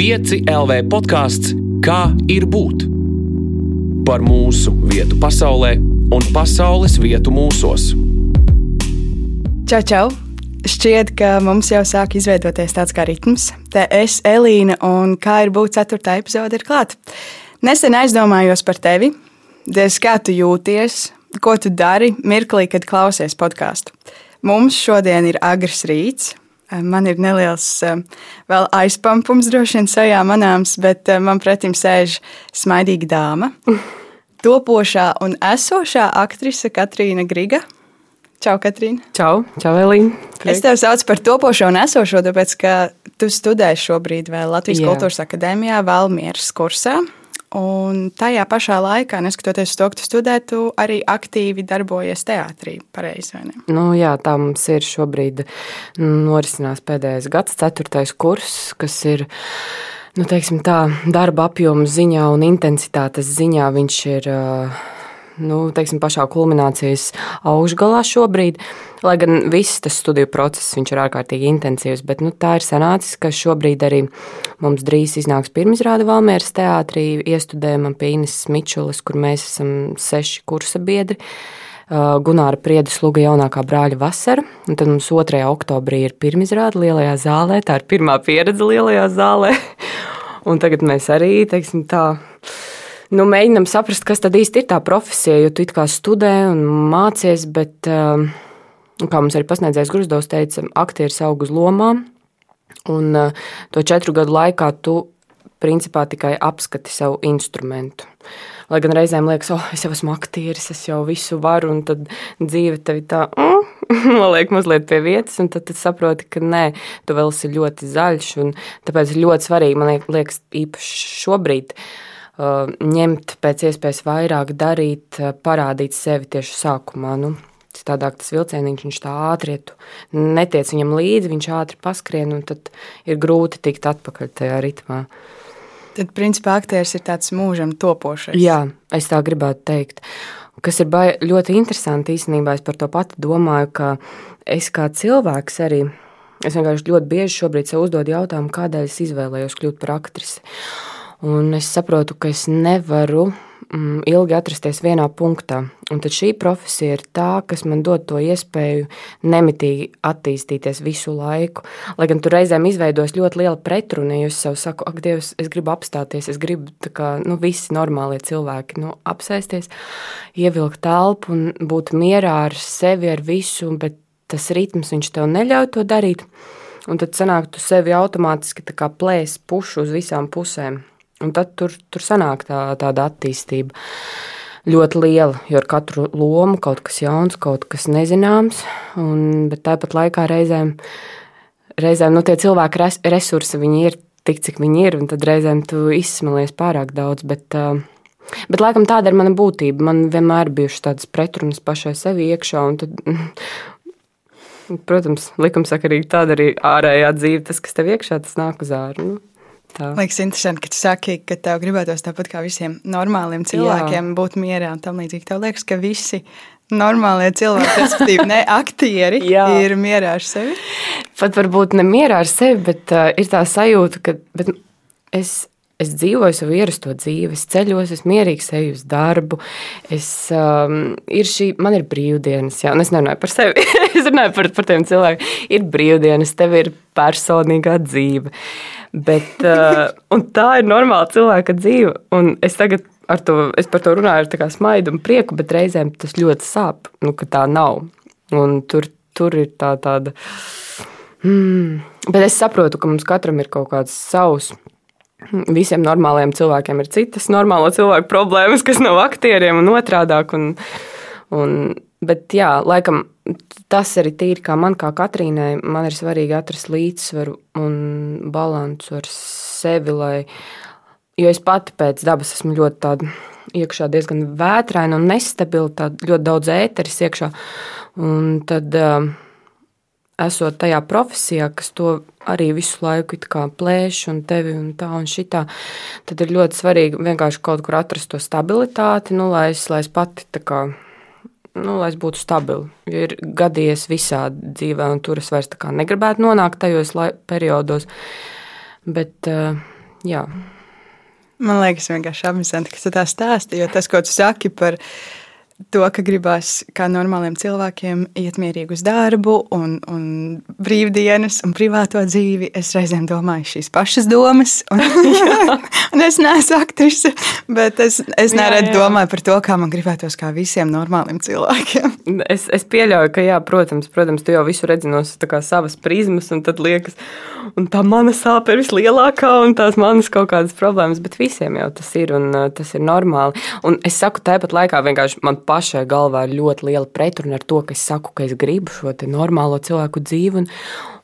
5 LV podkāsts Kā ir būt? Par mūsu vietu pasaulē un pasaules vietu mūsos. Čau, čau! Šķiet, ka mums jau sāk izveidoties tāds kā ritms. Te es, Elīna, un kā ir būt ceturtā epizode, ir klāta. Nesen aizdomājos par tevi, Diez, kā tu jūties, ko tu dari mirklī, kad klausies podkāstu. Mums šodien ir agrs rīts. Man ir neliels vēl aizpampums, droši vien sajā manāms, bet man pretim sēž smaidīga dāma. Topošā un esošā aktrise Katrīna Griga. Čau, Katrīna. Čau, čau Elīna. Es tevi saucu par topošo un esošo, tāpēc, ka tu studē šobrīd vēl Latvijas Jā. Kultūras Akadēmijā, Valmieras kursā. Un tajā pašā laikā, neskatoties uz to, ka tu studē, tu arī aktīvi darbojies teātrī. Pareizi? Nu, jā, tā mums ir šobrīd norisinās pēdējais gads, ceturtais kurs, kas ir. Nu, teiksim, tā darba apjoma ziņā un intensitātes ziņā viņš ir uh, nu, teiksim, pašā kulminācijas augšgalā šobrīd. Lai gan viss tas studiju process ir ārkārtīgi intensīvs, bet nu, tā ir sanācis, ka šobrīd arī mums drīz iznāks pirmizrāde Valmieras teātrī, iestudējumam pie Ines Mičulas, kur mēs esam seši kursa biedri. Uh, Gunāra Priedes Luga jaunākā brāļa vasara, un tad mums 2. oktobrī ir pirmizrāde lielajā zālē, tā ir pirmā pieredze lielajā zālē, un tagad mēs arī, teiksim tā, nu, mēģinam saprast, kas tad īsti ir tā profesija. Jo tu kā studē un mācies, bet, um, kā mums arī pasniedzējs Grusdovs teica, aktieris aug uz lomām. Un uh, to četru gadu laikā tu principā tikai apskati savu instrumentu. Lai gan reizēm liekas, oh, es jau esmu aktieris, es jau visu varu, un tad dzīve tevi tā mm, liek mazliet pie vietas, un tad, tad saproti, ka nē, tu vēl esi ļoti zaļš. Tāpēc ir ļoti svarīgi, man liekas, īpaši šobrīd. Uh, ņemt pēc iespējas vairāk, darīt, uh, parādīt sevi tieši sākumā. Nu, Citādāk tas vilcieniņš viņš tā ātri iet, netiec viņam līdzi, viņš ātri paskrien, un tad ir grūti tikt atpakaļ tajā ritmā. Tad, principā, aktieris ir tāds mūžam topošais. Jā, es tā gribētu teikt. Kas ir ļoti interesanti īstenībā, es par to pati domāju, ka es kā cilvēks arī, es vienkārši ļoti bieži šobrīd sev uzdodu jautājumu, kādēļ es izvēlējos kļūt par aktrisi. Un es saprotu, ka es nevaru mm, ilgi atrasties vienā punktā. Un tad šī profesija ir tā, kas man dod to iespēju nemitīgi attīstīties visu laiku. Lai gan tur reizēm izveidos ļoti liela pretruna, ja es sev saku, ak, Dievs, es gribu apstāties, es gribu kā nu, visi normālie cilvēki nu, apsēsties, ievilkt telpu un būt mierā ar sevi, ar visu, bet tas ritms viņš tev neļauj to darīt. Un tad sanāk, tu sevi automātiski plēsi pušu uz visām pusēm. Un tad tur, tur sanāk tā, tāda attīstība ļoti liela, jo ar katru lomu kaut kas jauns, kaut kas nezināms. Un, bet tāpat laikā reizēm, reizēm nu, tie cilvēku res, resursi ir tik, cik viņi ir, un tad reizēm tu izsmelies pārāk daudz. Bet, bet laikam tāda ir mana būtība. Man vienmēr bijušas tādas pretrunas pašai sevi iekšā. Tad, protams, likumsakarīgi tāda arī ārējā dzīve, tas, kas tev iekšā, tas nāk uz ārā. Nu. Tā. Liekas, interesanti, ka tu saki, ka tev gribētos tāpat kā visiem normāliem cilvēkiem Jā. būt mierā un tam līdzīgi. Tev liekas, ka visi normālie cilvēki, respektīvi, ne aktieri, ir mierā ar sevi. Pat varbūt ne mierā ar sevi, bet uh, ir tā sajūta, ka es, es dzīvoju savu ierasto dzīvi, es ceļos, es mierīgi eju uz darbu. Es, um, ir šī, man ir brīvdienas, jā, un es nerunāju par sevi. es runāju par, par tiem cilvēkiem. Ir brīvdienas, tev ir personīgā dzīve. Bet, uh, tā ir normāla cilvēka dzīve. Un es tagad to, es par to runāju ar smaidu un prieku, bet reizēm tas ļoti sāp, nu, ka tā nav. Un tur, tur ir tā tāda. Hmm. Bet es saprotu, ka mums katram ir kaut kāds savs. Visiem normāliem cilvēkiem ir citas normālo cilvēku problēmas, kas nav aktieriem un otrādāk. Un, un, bet jā, laikam tas arī tīri kā man, kā Katrīnai, man ir svarīgi atrast līdzsvaru un balansu ar sevi. Lai, jo es pati pēc dabas esmu ļoti tāda iekšā diezgan vētraina un nestabila, ļoti daudz ēteris iekšā. Un tad, um, esot tajā profesijā, kas to arī visu laiku plēš un tevi un tā un šitā, tad ir ļoti svarīgi vienkārši kaut kur atrast to stabilitāti, nu, lai, es, lai es pati tā kā nu, lai es būtu stabili. Jo ir gadījies visādi dzīvē, un tur es vairs negribētu nonākt tajos periodos. Bet, eh, jā. Man liekas, vienkārši amizanti, ka tu tā stāsti, jo tas, ko tu saki par to, ka gribās kā normāliem cilvēkiem iet mierīgi uz darbu, un, un brīvdienas, un privāto dzīvi. Es reizēm domāju šīs pašas domas, un, jā, un es neesmu aktrise, bet es, es nereti domāju par to, kā man gribētos kā visiem normāliem cilvēkiem. Es, es pieļauju, ka, jā, protams, protams, tu jau visu redzi no savas prizmas, un tad liekas, un tā mana sāpe ir vislielākā, un tās manas kaut kādas problēmas, bet visiem jau tas ir, un uh, tas ir normāli. Un es saku, tāpat laikā vienkārši man pašai galvā ir ļoti liela pretruna ar to, ka es saku, ka es gribu šo normālo cilvēku dzīvi, un,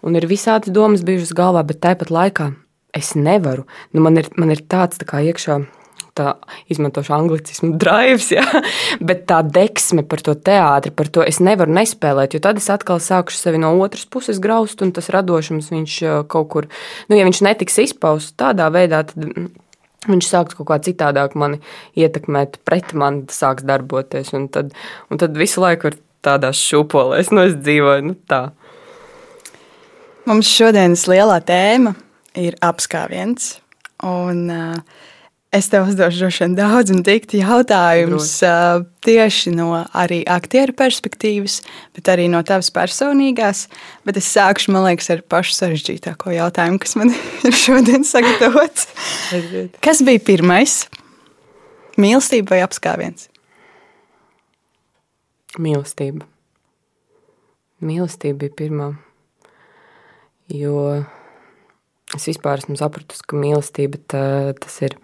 un ir visādas domas bijušas galvā, bet tāpat laikā es nevaru. Nu, man, ir, man ir tāds tā kā iekšā. Tā izmantošu anglicismu, drives, ja? bet tā deksme par to teātri, par to es nevaru nespēlēt, jo tad es atkal sākušu sevi no otras puses graust, un tas radošums viņš uh, kaut kur, nu, ja viņš netiks izpausts tādā veidā, tad viņš sāks kaut kā citādāk mani ietekmēt, pret mani sāks darboties. Un tad, un tad visu laiku ir tādās šūpolēs, nu es dzīvoju nu, tā. Mums šodienas lielā tēma ir apskāviens. Un, uh, Es tev uzdošu droši vien daudz un dikti jautājumus uh, tieši no arī aktieru perspektīvas, bet arī no tavas personīgās. Bet es sākšu, man liekas, ar pašu sarežģītāko jautājumu, kas man ir šodien sagatavots. Kas bija pirmais? Mīlestība vai apskāviens? Mīlestība. Mīlestība bija pirmā. Jo es vispār esmu sapratusi, ka mīlestība tā, tas ir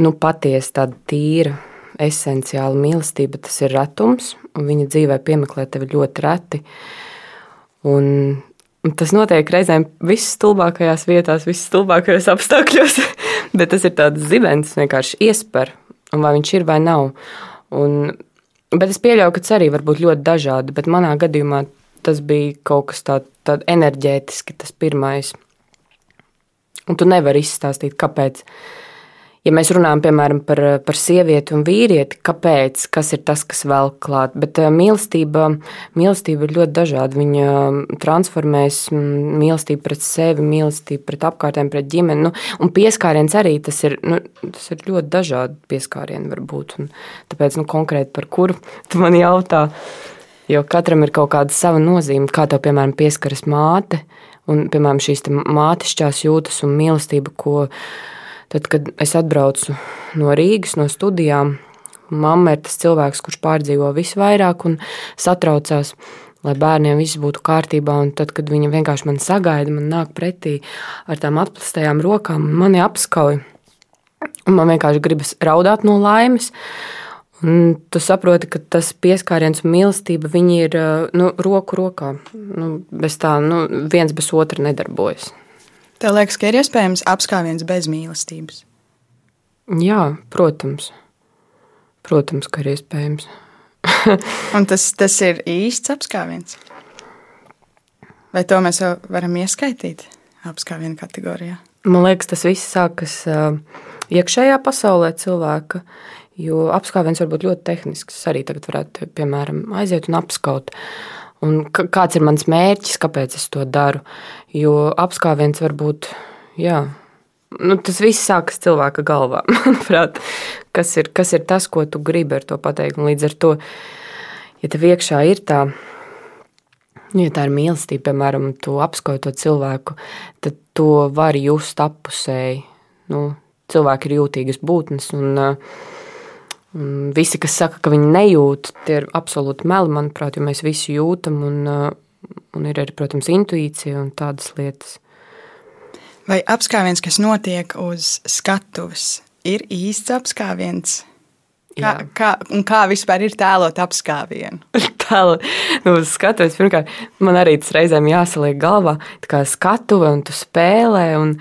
nu, patiesi tāda tīra, esenciāla mīlestība, tas ir retums, un viņa dzīvē piemeklē tevi ļoti reti. Un, un tas notiek reizēm visstulbākajās vietās, visstulbākajos apstākļos, bet tas ir tāds zibens, vienkārši iesper, un vai viņš ir vai nav. Un, bet es pieļauju, ka tas arī var būt ļoti dažādi, bet manā gadījumā tas bija kaut kas tāds tā enerģētiski, tas pirmais. Un tu nevari izstāstīt, kāpēc ja mēs runājam piemēram par, par sievieti un vīrieti, kāpēc, kas ir tas, kas vēl klāt. Bet eh, mīlestība, mīlestība ir ļoti dažāda. Viņa mm, transformēs mm, mīlestību pret sevi, mīlestību pret apkārtēm, pret ģimeni. Nu, un pieskāriens arī tas ir, nu, tas ir ļoti dažādi pieskārieni var būt. Un tāpēc nu, konkrēti par kuru tu man jautā. Jo katram ir kaut kāda sava nozīme, kā tev, piemēram, pieskaras māte, un, piemēram, šīs mātišķās jūtas un mīlestība, ko Tad, kad es atbraucu no Rīgas, no studijām, mamma ir tas cilvēks, kurš pārdzīvo visvairāk un satraucās, lai bērniem viss būtu kārtībā. Un tad, kad viņa vienkārši man sagaida, man nāk pretī ar tām atplastajām rokām, mani apskauj. Un man vienkārši gribas raudāt no laimes. Un tu saproti, ka tas pieskāriens un mīlestība ir nu, roku rokā. Nu, bez tā, nu, viens bez otra nedarbojas. Tev liekas, ka ir iespējams apskāviens bez mīlestības? Jā, protams. Protams, ka ir iespējams. Un tas, tas ir īsts apskāviens. Vai to mēs varam ieskaitīt apskāvienu kategorijā? Man liekas, tas viss sākas iekšējā pasaulē cilvēka. Jo apskāviens var būt ļoti tehnisks. Es arī tagad varētu, piemēram, aiziet un apskaut. Un kāds ir mans mērķis, kāpēc es to daru? Jo apskāviens var būt, jā, nu, tas viss sākas cilvēka galvā. Manuprāt, kas ir, kas ir tas, ko tu gribi ar to pateikt? Un līdz ar to, ja tev iekšā ir tā, nu, ja tā ir mīlestība, piemēram, tu apskauj to cilvēku, tad to var just apusēji. Nu, cilvēki ir jūtīgas būtnes. Un, uh, visi, kas saka, ka viņi nejūt, tie ir absolūti meli, manuprāt, jo mēs visi jūtam, un, uh, un ir arī, protams, intuīcija un tādas lietas. Vai apskāviens, kas notiek uz skatuves, ir īsts apskāviens? Kā, kā, kā vispār ir tēlot apskāvienu? Tēlot, nu, skatuves, pirmkārt, man arī tas reizēm jāsaliek galvā, kā skatuve, un tu spēlē, un,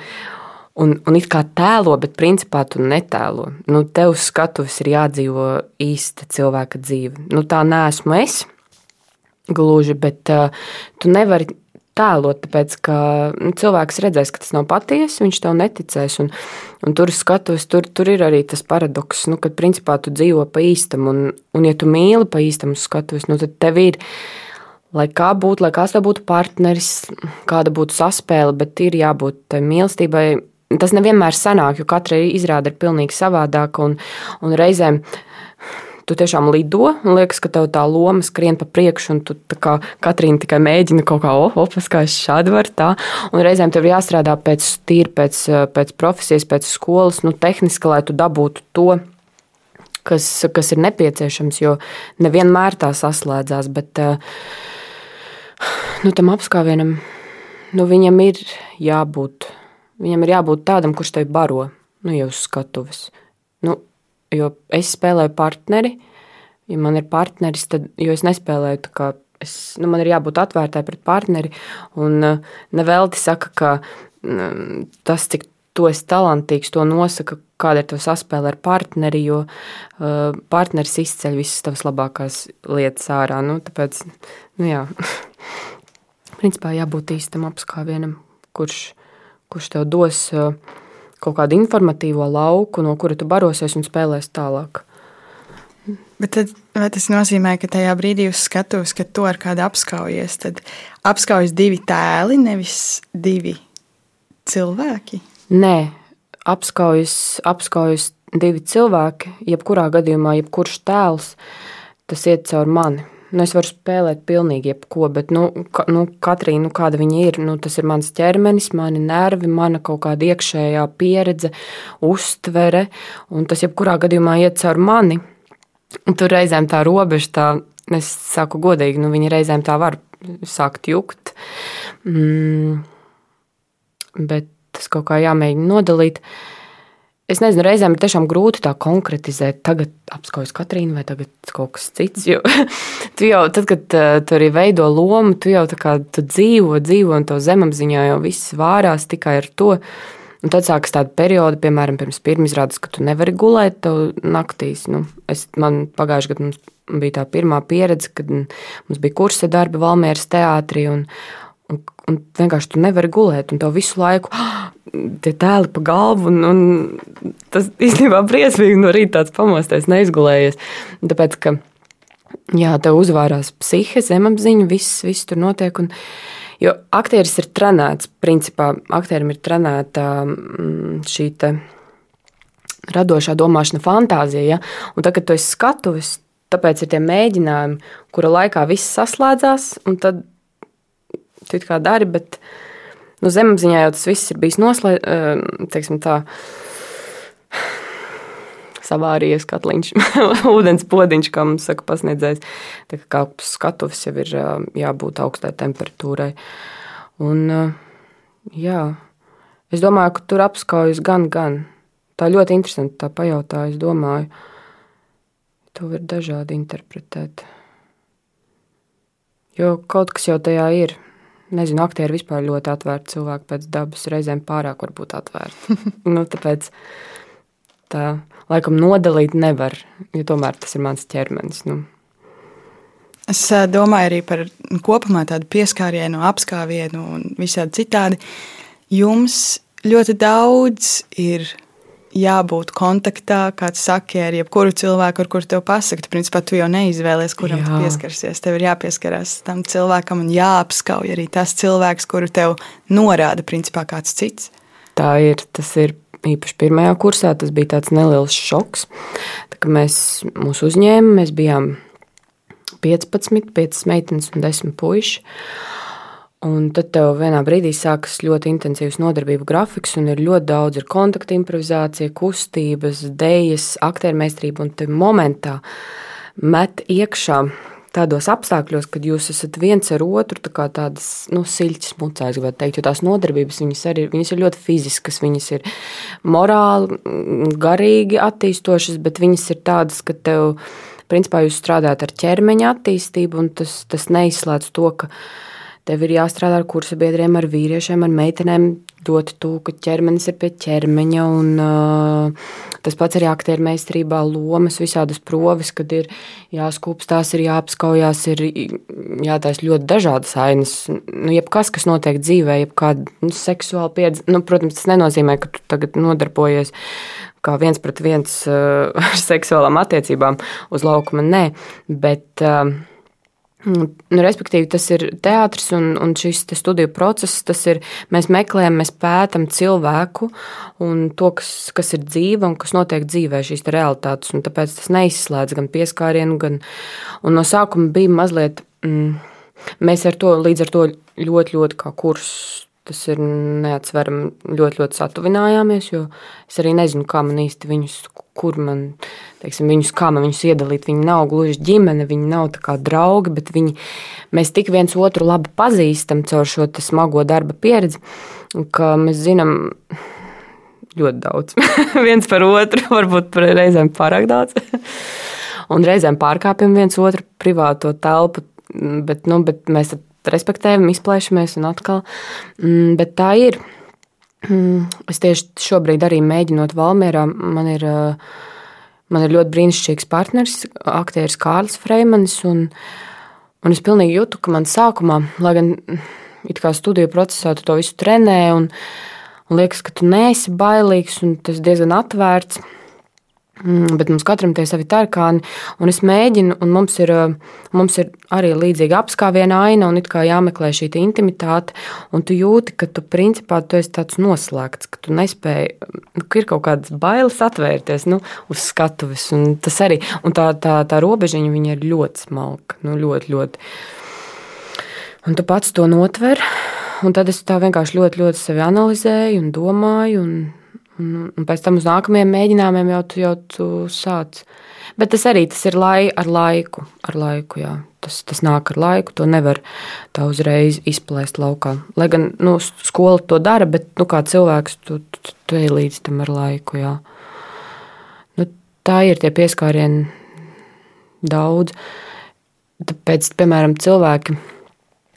un, un it kā tēlo, bet principā tu netēlo. Nu, tev skatuves ir jādzīvo īsta cilvēka dzīve. Nu, tā neesmu es gluži, bet uh, tu nevari tēlot, tāpēc ka nu, cilvēks redzēs, ka tas nav patiesi, viņš tev neticēs. Un, un tur skatuves, tur, tur ir arī tas paradoks, nu, kad principā tu dzīvo pa īstam, un, un ja tu mīli pa īstam skatuves, nu, tad tev ir. Lai kā būtu, lai kāds tev būtu partneris, kāda būtu saspēle, bet ir jābūt tai mīlestībai tas nevienmēr sanāk, jo katra izrāde ir pilnīgi savādāka un, un reizēm tu tiešām lido, un liekas, ka tev tā loma skrien pa priekšu, un tu kā Katrīna tikai mēģina kaut kā, opas, kā es šādi varu tā. Un reizēm tev jāstrādā pēc tīri, pēc, pēc profesijas, pēc skolas, nu, tehniski, lai tu dabūtu to, kas, kas ir nepieciešams, jo nevienmēr tā saslēdzās, bet nu, tam apskāvienam, nu, viņam ir jābūt, viņam ir jābūt tādam, kurš tevi baro, nu, jau uz skatuves. Nu, jo es spēlēju partneri. Ja man ir partneris, tad es nespēlēju tā kā es, nu, man ir jābūt atvērtai pret partneri. Un uh, nevelti saka, ka um, tas, cik tu esi talantīgs, to nosaka, kāda ir tava saspēle ar partneri, jo uh, partneris izceļ visas tavas labākās lietas ārā. Nu, tāpēc, nu, jā, principā jābūt īstam apskāvienam, kurš, kurš tev dos. Uh, kaut kādu informatīvo lauku, no kura tu barosies un spēlēsi tālāk. Bet tad, tas nozīmē, ka tajā brīdī uz skatuves, kad to ar kādu apskaujies, tad apskaujas divi tēli, nevis divi cilvēki? Nē, apskaujas, apskaujas divi cilvēki. Jebkurā gadījumā, jebkurš tēls, tas iet caur mani. Nu, es varu spēlēt pilnīgi jebko, bet nu, ka, nu, katrī, nu, kāda viņa ir, nu, tas ir mans ķermenis, mani nervi, mana kaut kāda iekšējā pieredze, uztvere, un tas jebkurā gadījumā iet caur mani. Un tur reizēm tā robeža, tā, es saku godīgi, nu, viņa reizēm tā var sākt jukt. Mm, bet tas kaut kā jāmēģina nodalīt. Uh, Es nezinu, reizēm ir tiešām grūti tā konkretizēt, tagad apskaujas Katrīna vai tagad kaut kas cits. Jo tu jau, tad, kad uh, tu arī veido lomu, tu jau tā kā tu dzīvo, dzīvo un to zemapziņā jau viss vārās tikai ar to. Un tad sākas tāda perioda, piemēram, pirms pirmizrādes, ka tu nevari gulēt naktīs. Nu, es, man pagājušajā gadā bija tā pirmā pieredze, kad mums bija kursa darbi Valmieras teātrī. Un, un, un vienkārši tu nevari gulēt, un tev visu laiku tie tēli pa galvu, un, un tas īstenībā briesmīgi no rīta tāds pamosties, neizgulējies. Tāpēc, ka jā, tev uzvārās psihe, zemapziņa, viss, viss tur notiek. Un, jo aktieris ir trenēts, principā aktierim ir trenēta mm, šī radošā domāšana, fantāzija. Ja? Un tagad, kad tu esi skatuves, tāpēc ir tie mēģinājumi, kura laikā viss saslēdzās, un tad tu kā dari, bet nu, zemapziņā jau tas viss ir bijis noslēgts. Savārījies katliņš, ūdens podiņš, kā mums saka, pasniedzējs. Tā kā skatuves jau ir jābūt augstai temperatūrai. Un, jā, es domāju, ka tur apskaujas gan, gan. Tā ļoti interesanti tā pajautāja, es domāju. To var dažādi interpretēt. Jo kaut kas jau tajā ir nezinu, aktieri vispār ļoti atvērti cilvēki pēc dabas, reizēm pārāk varbūt atvērti. nu, tāpēc tā laikam nodalīt nevar, jo tomēr tas ir mans ķermenis. Nu. Es domāju arī par kopumā tādu pieskārienu, apskāvienu un visādi citādi. Jums ļoti daudz ir jābūt kontaktā, kāds saka, ar jebkuru cilvēku, ar kuru tev pasakot. Principā tu jau neizvēlies, kuram Jā. pieskarsies. Tev ir jāpieskarās tam cilvēkam un jāapskauj arī tas cilvēks, kuru tev norāda principā kāds cits. Tā ir. Tas ir īpaši pirmajā kursā. Tas bija tāds neliels šoks. Tā, mēs mūs uzņēmām, mēs bijām 15, 5 meitenes un 10 puiši. Un tad tev vienā brīdī sākas ļoti intensīvs nodarbību grafiks, un ir ļoti daudz ir kontakta improvizācija, kustības, dēļas, aktiermeistrība, un te momentā met iekšā tādos apstākļos, kad jūs esat viens ar otru, tā kā tādas nu, siļķis mucās, gribētu teikt, jo tās nodarbības viņas arī viņas ir ļoti fiziskas, viņas ir morāli, garīgi attīstošas, bet viņas ir tādas, ka tev, principā, jūs strādājat ar ķermeņa attīstību, un tas, tas neizslēdz to, ka Tev ir jāstrādā ar kursa biedriem, ar vīriešiem, ar meitenēm, dot to, ka ķermenis ir pie ķermeņa. Un, uh, tas pats arī aktieru meistarībā, lomas, visādas provis, kad ir jāskūpstās, ir jāapskaujās, ir jātaisa ļoti dažādas ainas. Nu, jebkas, kas notiek dzīvē, jebkāda nu, seksuāla pieredze, nu, protams, tas nenozīmē, ka tu tagad nodarbojies kā viens pret viens uh, ar seksuālām attiecībām uz laukuma. Nē, bet. Uh, Nu, respektīvi, tas ir teātris un, un šis te studiju process. Ir, mēs meklējam, mēs pētām cilvēku un to, kas, kas ir dzīve un kas notiek dzīvē, šīs realitātes. Tāpēc tas neizslēdz gan pieskārienu, gan no sākuma bija mazliet. Mm, mēs ar to līdz ar to ļoti, ļoti kā kurs Tas ir neatsverami ļoti, ļoti satuvinājāmies, jo es arī nezinu, kā man īsti viņus, kur man, teiksim, viņus, kā man viņus iedalīt. Viņi nav gluži ģimene, viņi nav kā draugi, bet viņi, mēs tik viens otru labi pazīstam caur šo smago darba pieredzi, ka mēs zinām ļoti daudz. viens par otru, varbūt par reizēm pārāk daudz. Un reizēm pārkāpjam viens otru privāto telpu, bet, nu, bet mēs respektējam, izplēšamies un atkal. Mm, bet tā ir. Mm, es tieši šobrīd arī mēģinot Valmjerā, man ir, man ir ļoti brīnišķīgs partneris, aktieris Kārlis Freimanis. Un, un es pilnīgi jūtu, ka man sākumā, lai gan it kā studiju procesā tu to visu trenē, un, un liekas, ka tu neesi bailīgs un tas diezgan atvērts. Mm, bet mums katram tie savi tarkāni, un es mēģinu, un mums ir, mums ir arī līdzīga apskāviena aina, un it kā jāmeklē šī intimitāte, un tu jūti, ka tu principā tu esi tāds noslēgts, ka tu nespēji, nu, ka ir kaut kādas bailes atvērties nu, uz skatuves, un tas arī, un tā, tā, tā robežiņa ir ļoti smalka, nu, ļoti, ļoti. Un tu pats to notver, un tad es tā vienkārši ļoti, ļoti sevi analizēju un domāju, un Un, un pēc tam uz nākamajiem mēģinājumiem jau tu, jau tu sāc. Bet tas arī tas ir lai, ar laiku. Ar laiku jā. tas, tas nāk ar laiku. To nevar tā uzreiz izplēst laukā. Lai gan nu, skola to dara, bet nu, kā cilvēks tu, tu, tu ej līdz tam ar laiku. Jā. Nu, tā ir tie pieskārieni daudz. Tāpēc, piemēram, cilvēki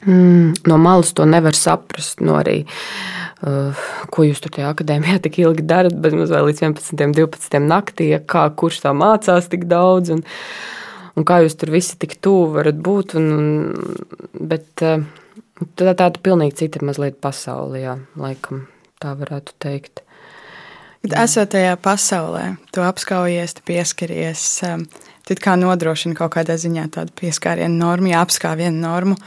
mm, no malas to nevar saprast. Nu, arī, uh, Uh, ko jūs tur tajā akadēmijā tik ilgi darat, bet mums vēl līdz 11, 12 naktī, ja kā kurš tā mācās tik daudz, un, un kā jūs tur visi tik tuvu varat būt. Un, un, bet uh, tā tāda pilnīgi cita mazliet pasaule, jā, laikam tā varētu teikt. Esot tajā pasaulē, tu apskaujies, tu pieskaries, um, tu kā nodrošini kaut kādā ziņā tādu pieskārienu normu, ja apskāvienu normu.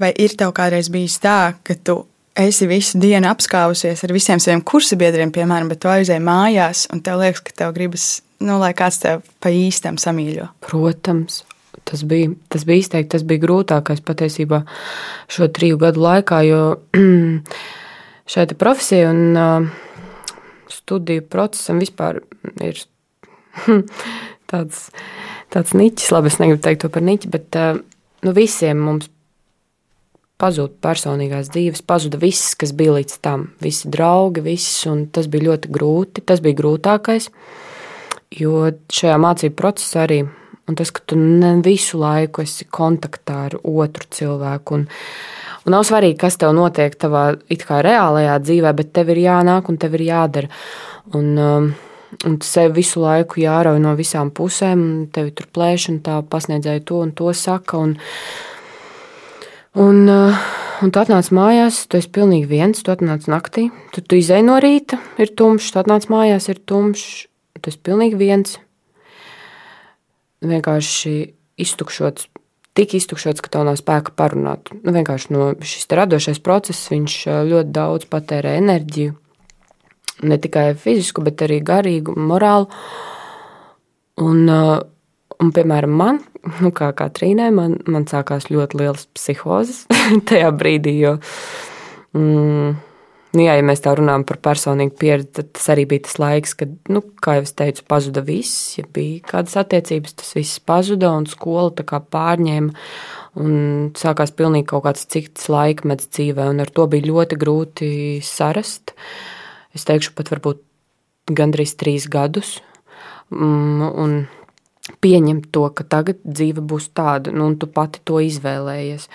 Vai ir tev kādreiz bijis tā, ka tu esi visu dienu apskāvusies ar visiem saviem kursabiedriem, piemēram, bet tu aizēji mājās, un tev liekas, ka tev gribas, nu, lai kāds tev pa īstam samīļo. Protams. Tas bija, tas bija izteikti, tas bija grūtākais patiesībā šo triju gadu laikā, jo šai profesijai un uh, studiju procesam vispār ir tāds, tāds niķis. Labi, es negribu teikt to par niķi, bet uh, nu, visiem mums pazuda personīgās dzīves, pazuda viss, kas bija līdz tam. Visi draugi, viss, un tas bija ļoti grūti. Tas bija grūtākais, jo šajā mācību procesā arī un tas, ka tu visu laiku esi kontaktā ar otru cilvēku. Un, un nav svarīgi, kas tev notiek tavā reālajā dzīvē, bet tev ir jānāk un tev ir jādara. Un, um, un sev visu laiku jārauj no visām pusēm, un tevi tur plēš, un tā pasniedzēja to un to saka. Un, Un, uh, un tu atnāc mājās, tu esi pilnīgi viens, tu atnāc naktī, tu, tu izēj no rīta, ir tumšs, tu atnāc mājās, ir tumšs, tu esi pilnīgi viens. Vienkārši iztukšots, tik iztukšots, ka tev nav spēka parunāt. Nu, vienkārši no šis radošais process, viņš uh, ļoti daudz patērē enerģiju. Ne tikai fizisku, bet arī garīgu, morālu. Un, uh, un piemēram, man nu, kā Katrīnai, man, man sākās ļoti liels psihozes tajā brīdī. Jo, mm, Nu, jā, ja mēs tā runājam par personīgu pieredzi, tad tas arī bija tas laiks, kad, nu, kā jau teicu, pazuda viss. Ja bija kādas attiecības, tas viss pazuda un skola pārņēma. Un sākās pilnīgi kaut kāds cits laikmets dzīvē, un ar to bija ļoti grūti sarast. Es teikšu, pat varbūt gandrīz trīs gadus. Mm, un pieņemt to, ka tagad dzīve būs tāda, nu, un tu pati to izvēlējies.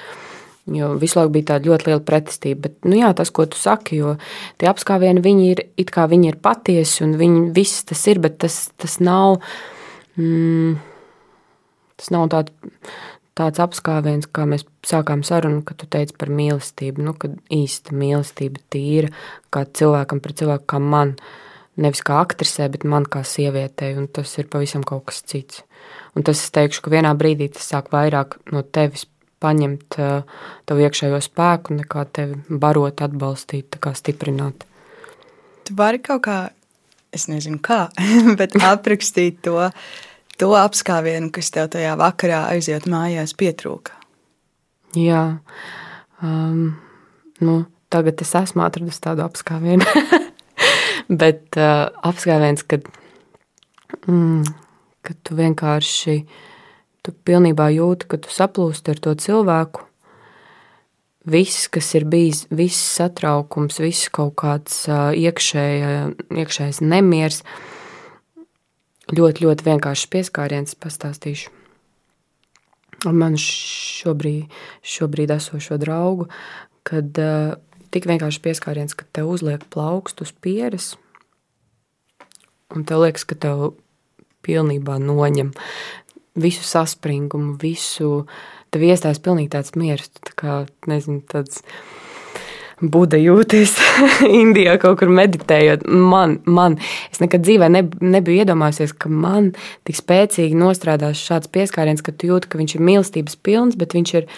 Jo visu laiku bija tāda ļoti liela pretestība. Bet, nu, jā, tas, ko tu saki, jo tie apskāvieni, viņi ir, it kā viņi ir patiesi, un viņi viss tas ir, bet tas, tas nav, mm, tas nav tād, tāds apskāviens, kā mēs sākām sarunu, kad tu teici par mīlestību, nu, kad īsta mīlestība tīra, kā cilvēkam pret cilvēku, kā man. Uh, nevis kā aktrisē, bet man kā sievietei, un tas ir pavisam kaut kas cits. Un tas es teikšu, ka vienā brīdī tas sāk vairāk no tevis paņemt tavu iekšējo spēku, nekā tevi barot, atbalstīt, stiprināt. Tu vari kaut kā, es nezinu kā, bet aprakstīt to, to apskāvienu, kas tev tajā vakarā aiziet mājās pietrūka. Jā, um, nu, tagad es esmu atradusi tādu apskāvienu. bet uh, apskāviens, kad, mm, kad tu vienkārši tu pilnībā jūti, ka tu saplūsti ar to cilvēku. Viss, kas ir bijis, viss satraukums, viss kaut kāds uh, iekšēja, iekšējais nemieris, ļoti, ļoti vienkāršs pieskāriens, pastāstīšu. Un man šobrīd, šobrīd esošo draugu, kad uh, tik vienkārši pieskāriens, ka te uzliek plaukstu uz pieres, un tev liekas, ka tev pilnībā noņem visu saspringumu, visu, tev iestājas pilnīgi tāds miers, tā kā, nezinu, tāds Buda jūties Indijā kaut kur meditējot. Man, man, es nekad dzīvē ne, nebiju iedomājusies, ka man tik spēcīgi nostrādās šāds pieskāriens, ka tu jūti, ka viņš ir mīlestības pilns, bet viņš ir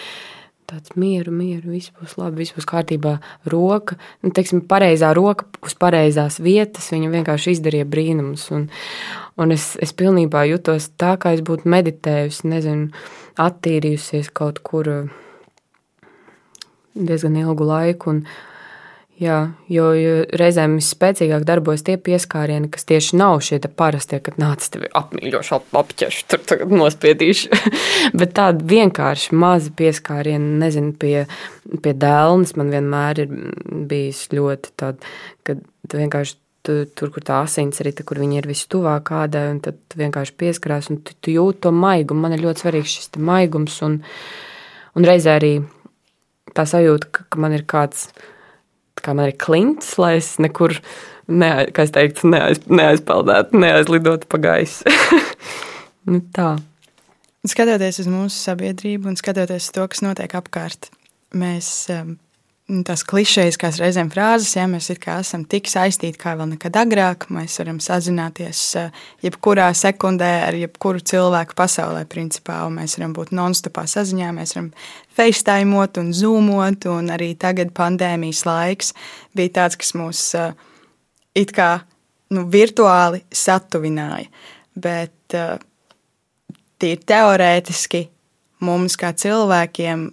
tāds mieru, mieru, viss būs labi, viss būs kārtībā. Roka, nu, teiksim, pareizā roka uz pareizās vietas, viņa vienkārši izdarīja brīnumus. Un, un es, es pilnībā jutos tā, kā es būtu meditējusi, nezinu, attīrījusies kaut kur diezgan ilgu laiku. Un, Jā, jo, jo reizēm visspēcīgāk darbojas tie pieskārieni, kas tieši nav šie parastie, kad nāc tevi apmīļošu, apķeršu, tur tagad nospiedīšu. Bet tādi vienkārši mazi pieskārieni, nezinu, pie, pie dēlnes man vienmēr ir bijis ļoti tāda, kad tu vienkārši tu, tur, kur tā asinsrite, kur viņi ir vistuvāk kādai, un tad tu vienkārši pieskarās, un tu, tu jūti to maigumu. Man ir ļoti svarīgs šis maigums, un, un reizē arī tā sajūta, ka, ka man ir kāds man ir klints, lai es nekur, ne, kā es teiktu, neaiz, neaizpeldētu, neaizlidotu pa gaisu. nu, tā. Skatoties uz mūsu sabiedrību un skatoties uz to, kas notiek apkārt, mēs um, tās klišejas, kā reizēm frāzes, ja mēs esam tik saistīti kā vēl nekad agrāk. Mēs varam sazināties eh, jebkurā sekundē ar jebkuru cilvēku pasaulē, principā, mēs varam būt non-stopā saziņā, mēs varam facetaimot un zoomot, un arī tagad pandēmijas laiks bija tāds, kas mūs eh, it kā nu, virtuāli satuvināja. Bet eh, tīri teorētiski mums kā cilvēkiem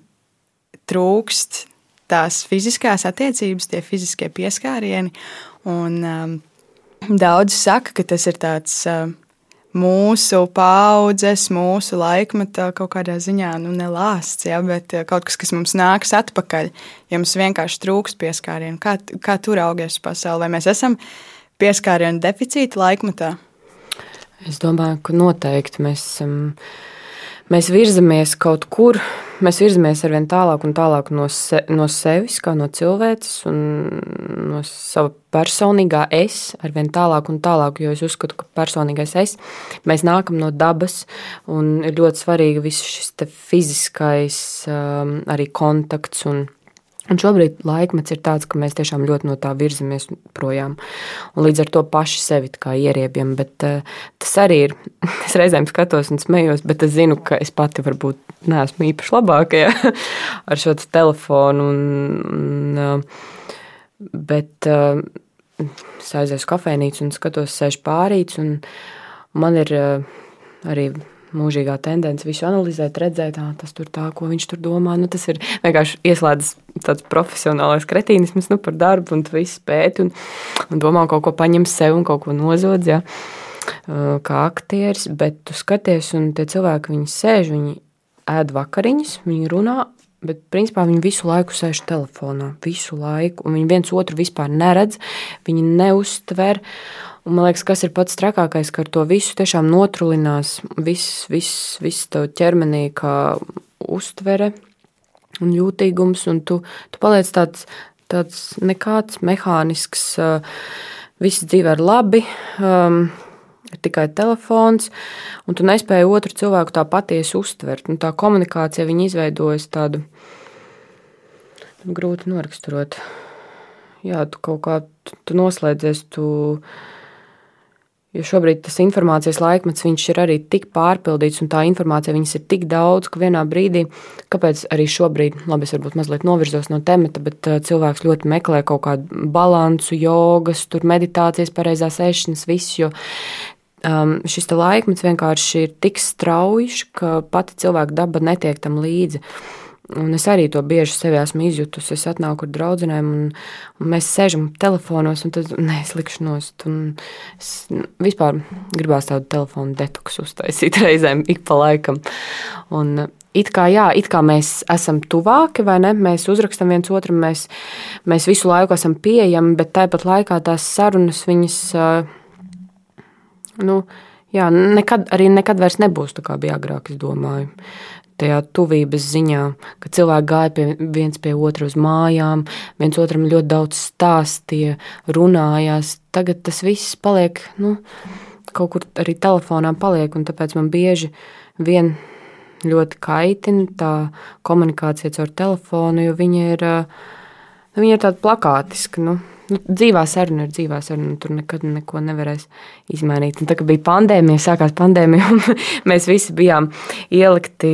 trūkst tās fiziskās attiecības, tie fiziskie pieskārieni. Un, um, daudz saka, ka tas ir tāds. Uh, mūsu paudzes, mūsu laikmeta kaut kādā ziņā nu, nelāsts, ja, bet uh, kaut kas, kas mums nāks atpakaļ, ja mums vienkārši trūks pieskārienu. Kā, kā tur augies pasaulē? Vai mēs esam pieskārienu deficīta laikmetā? Es domāju, ka noteikti mēs esam. Um mēs virzamies kaut kur, mēs virzamies ar vien tālāk un tālāk no, se, no sevis, kā no cilvēces un no sava personīgā es, ar vien tālāk un tālāk, jo es uzskatu, ka personīgais es, mēs nākam no dabas un ir ļoti svarīgi viss šis fiziskais um, arī kontakts un Un šobrīd laikmets ir tāds, ka mēs tiešām ļoti no tā virzamies projām. Un līdz ar to paši sevi ieriebjam. Bet uh, tas arī ir. Es reizēm skatos un smējos, bet es zinu, ka es pati varbūt neesmu īpaši labākajā ar šo telefonu. Un, un, uh, bet uh, es aizēju uz kafejnīcu un skatos, sēž pārīts. Un man ir uh, arī mūžīgā tendence visu analizēt, redzēt, tā, tas tur tā, ko viņš tur domā. Nu, tas ir vienkārši ieslēdzis tāds profesionālais kretīnisms nu, par darbu, un tu visu pēti un, un domā, kaut ko paņem sev un kaut ko nozodz, ja, kā aktieris, bet tu skaties, un tie cilvēki, viņi sēž, viņi ēd vakariņas, viņi runā, bet principā viņi visu laiku sēž telefonā, visu laiku, un viņi viens otru vispār neredz, viņi neuztver, Un man liekas, kas ir pats trakākais, ka ar to visu tiešām notrulinās viss, viss, viss tev ķermenī, kā uztvere un jūtīgums, un tu, tu paliec tāds, tāds nekāds mehānisks, viss dzīve ir labi. Um, ir tikai telefons, un tu nespēji otru cilvēku tā patiesi uztvert. Un tā komunikācija izveidojas tādu grūti noraksturot. Jā, tu kaut kā tu noslēdzies, tu Jo šobrīd tas informācijas laikmets ir arī tik pārpildīts, un tā informācija ir tik daudz, ka vienā brīdī, kāpēc arī šobrīd, labi, es varbūt mazliet novirzos no temata, bet uh, cilvēks ļoti meklē kaut kādu balansu, jogas, meditācijas, pareizās ēšanas, visu. Jo um, šis laikmets vienkārši ir tik strauji, ka pati cilvēka daba netiek tam līdzi. Un es arī to bieži sevi esmu izjutusi. Es atnāku ar draugiem, un, un mēs sēžam telefonos, un tad nē, es likšu nost. Es vispār gribās tādu telefonu detoksu uztaisīt reizēm, ik pa laikam. Un, It kā, jā, it kā mēs esam tuvāki, vai ne? Mēs uzrakstām viens otram, mēs, mēs visu laiku esam pieejami, bet tāpat laikā tās sarunas, viņas, nu, jā, nekad, arī nekad vairs nebūs tā, kā bija agrāk, es domāju tajā tuvības ziņā, ka cilvēki gāja pie viens pie otra uz mājām, viens otram ļoti daudz stāstīja, runājās. Tagad tas viss paliek, nu, kaut kur arī telefonā paliek, un tāpēc man bieži vien ļoti kaitina tā komunikācija caur telefonu, jo viņa ir, viņa ir tāda plakātiska. Nu, Nu, dzīvā saruna ir dzīvā saruna, tur nekad neko nevarēs izmainīt. Un tā kā bija pandēmija, sākās pandēmija, un mēs visi bijām ielikti.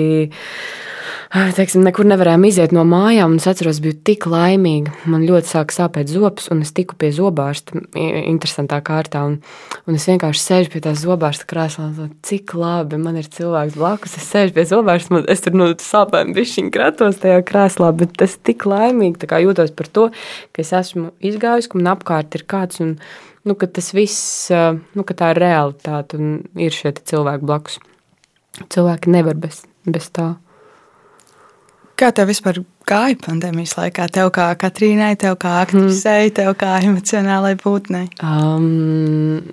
Teiksim, nekur nevarējām iziet no mājām. Es atceros, biju tik laimīga. Man ļoti sāka sāpēt zobs, un es tiku pie zobārsta interesantā kārtā. Un, un es vienkārši sēžu pie tā zobārsta krēslā. Cik labi man ir cilvēks blakus. Es sēžu pie zobārsta, es tur no sāpēm bišķiņ kratos tajā krēslā, bet es tik laimīgi jūtos par to, ka es esmu izgājusi, ka man apkārt ir kāds. Un, nu, ka tas viss, nu, ka tā ir realitāte un ir šie cilvēki blakus. Cilvēki nevar bez, bez tā. Kā tev vispār gāja pandēmijas laikā? Tev kā Katrīnai, tev kā aktrisei, tev kā emocionālai būtnei? Um,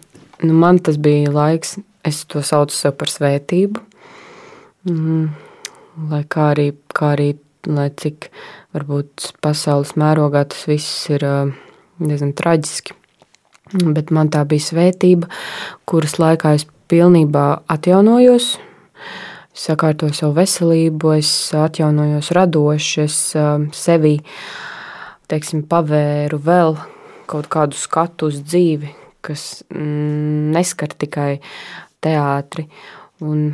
nu man tas bija laiks, es to saucu sev par svētību. Mm, lai kā arī, kā arī lai cik varbūt pasaules mērogā tas viss ir diezgan traģiski. Bet man tā bija svētība, kuras laikā es pilnībā atjaunojos, es sakārtoju savu veselību, es atjaunojos radoši, es um, sevi teiksim, pavēru vēl kaut kādu skatu uz dzīvi, kas mm, neskar tikai teātri. Un